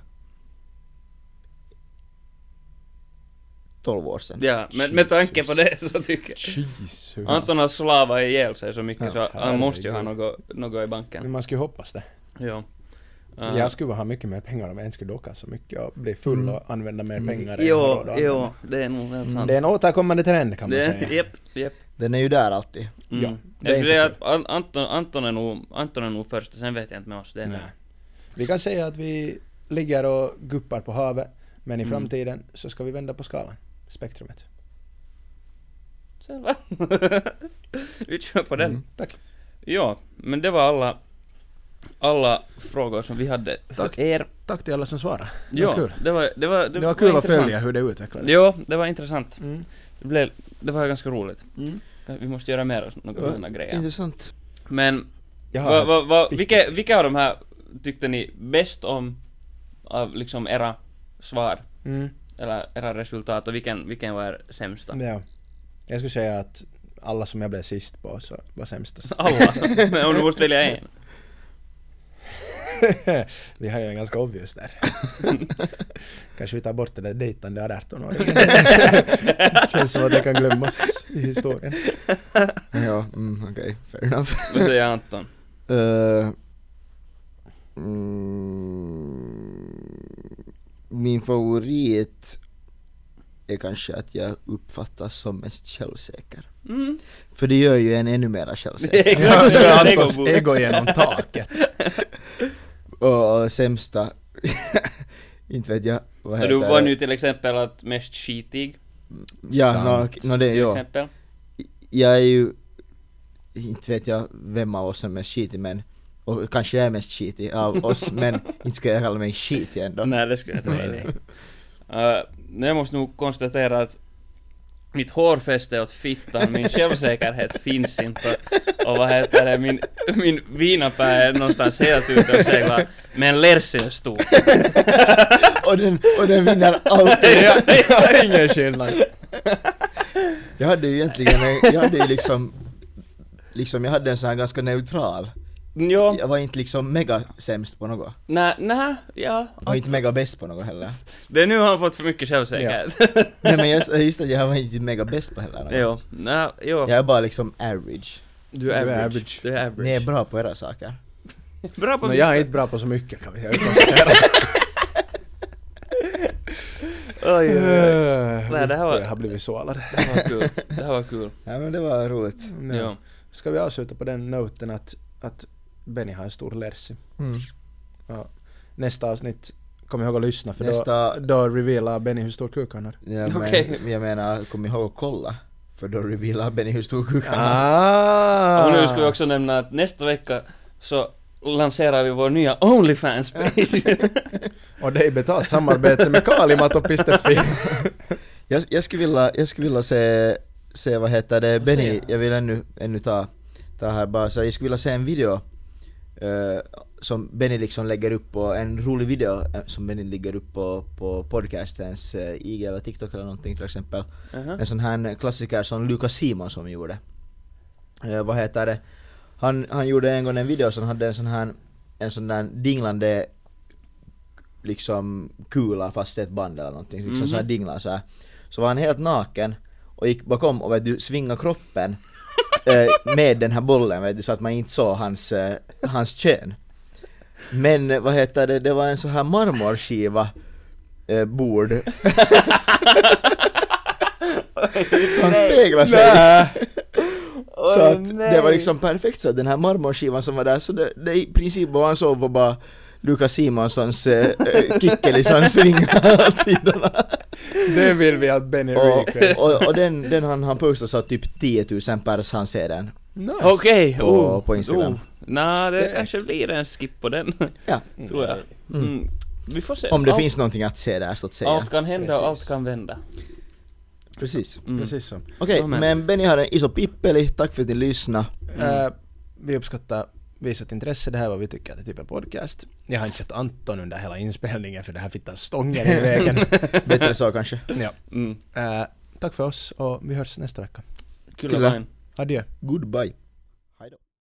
12 år sedan. Ja, men med tanke på det så tycker jag... Jesus. Anton har slavat ihjäl sig så mycket Ja, så han måste ju ha något, något i banken. Men man skulle ju hoppas det. Ja. Uh, Jag skulle ha mycket mer pengar om jag inte skulle docka så mycket och bli full Mm. och använda mer pengar än jag har Jo, jo, det är nog helt sant. Det är en återkommande trend kan man Det- säga. Japp, japp. Den är ju där alltid. Mm. Ja, det jag är skulle att An- Anton, Anton, är nog, Anton är nog först, sen vet jag inte med oss. Det är Nej. Vi kan säga att vi ligger och guppar på havet, men i Mm. framtiden så ska vi vända på skalan. Spektrumet. <laughs> Vi kör på den. Mm. Tack. Ja, men det var alla, alla frågor som vi hade för Tack. er. Tack till alla som svarade. Det Ja, var kul. det var, det var, Det, var kul att intressant. följa hur det utvecklades. Jo, det var intressant. Mm. Det, blev, det var ganska roligt. Mm. Vi måste göra mer några Ja, grejer. Intressant. Men, va, va, va, vilka, vilka av de här tyckte ni bäst om av liksom era svar? Mm. Eller era resultat och vilken, vilken var er sämsta? Ja. Jag skulle säga att alla som jag blev sist på så var sämsta. <laughs> Alla? Men om du måste välja en? Vi har ju en ganska obvious där. <laughs> Kanske vi tar bort det där dejtande 18 år. Känns som att det kan glömmas i historien. Ja, mm, okej, fair enough. Vad säger Anton? Eh, mm, min favorit är kanske att jag uppfattas som mest självsäker. Mm. För det gör ju en ännu mera <laughs> självsäker. <laughs> Antons ego genom taket. Och, sämsta, <laughs> inte vet jag vad heter du var nu till exempel att mest skitig, Ja, no, no, det, till jo. exempel. Jag är ju, inte vet jag vem av oss som är mest skitig men, och kanske jag är mest skitig av oss <laughs> men inte ska jag kalla mig skitig ändå. Nej, det skulle jag inte Nej, vara. Uh, jag måste nog konstatera att mitt hårfäste är åt fittan, min självsäkerhet finns inte och vad heter det, min, min vinapä är någonstans helt ute och seglar med en lersinstok. <laughs> och, den, och den vinner alltid. Jag har ingen skillnad. Jag hade ju egentligen, en- jag hade ju liksom, liksom jag hade en sån här ganska neutral. Jo, Jag var inte liksom mega sämst på något. nä, nä, ja. Jag var inte mega bäst på något heller. <laughs> Det är nu har han fått för mycket självsäkerhet. <laughs> Nej men jag, just att jag var inte mega bäst på heller. något. jo, nä, jo. Jag är bara liksom average. Du är Du är average. Du är average. Ni är bra på era saker. <laughs> Bra på Men vissa. jag är inte bra på så mycket kan vi konstatera. Oj, oj, oj. Nej, det här var- Jag har blivit sålad. Det här var kul. Det här var kul. Ja men det var roligt. Ja. Ska vi avsluta på den noten att, att Benny har en stor lersi. Mm. Nästa avsnitt, kom ihåg att lyssna för Nästa- då, då revealar Benny hur stor kuk han har. Ja, men Okej. jag menar, kom ihåg att kolla. För då revealar Benny hur stor kuk han har. Ah! Och nu ska vi också nämna att nästa vecka så lanserar vi vår nya Onlyfans-page. <laughs> Och det är betalt samarbete med Kalimat och Pisteffi. <laughs> Jag, jag skulle vilja, jag skulle vilja se, se vad heter det, Benny, jag vill ännu, ännu ta, ta här bara så jag skulle vilja se en video eh, som Benny liksom lägger upp på, en rolig video eh, som Benny lägger upp på, på podcastens eh, IG eller TikTok eller någonting till exempel. Aha. En sån här klassiker som Lukas Simonsson gjorde. Eh, vad heter det? Han, han gjorde en gång en video som hade en sån här, en sån där dinglande liksom kula fast ett band eller någonting, liksom Mhm. så här dinglar så här. Så var han helt naken och gick bakom och vet du, svinga kroppen med den här bollen vet du, så att man inte såg hans, eh, hans kön. Men eh, vad heter det, det var en sån här marmorskiva eh, bord som speglar sig. <laughs> Så Oj, att det nej. var liksom perfekt så att den här marmorskivan som var där så det, det i princip vad han såg var bara Lukas Simonssons äh, kickeli som svingar <laughs> åt sidorna. Det vill vi att Benny Och, recreate. och, och den, den han, han postade så att typ 10 000 pers han ser den. Nice. Okej, På- oh, på Instagram. Oh. Nå, det Det- kanske blir en skip på den, Ja, <laughs> tror jag. Mm. Vi får se. om det allt, finns någonting att se där så att säga. Allt kan hända Precis. och allt kan vända. Precis. Mm. Precis så. Okej, Ja, men- Benny har en iso pippeli, tack för att ni lyssnade. Eh, vi uppskattar visat intresse, det här är vad vi tycker att det är typ en podcast. Jag har inte sett Anton under hela inspelningen för det här fittar stången i vägen. <laughs> Bättre så kanske. ja. Mm. Eh, tack för oss och vi hörs nästa vecka. Kyllä Kyllä. vain. Adjö. Goodbye.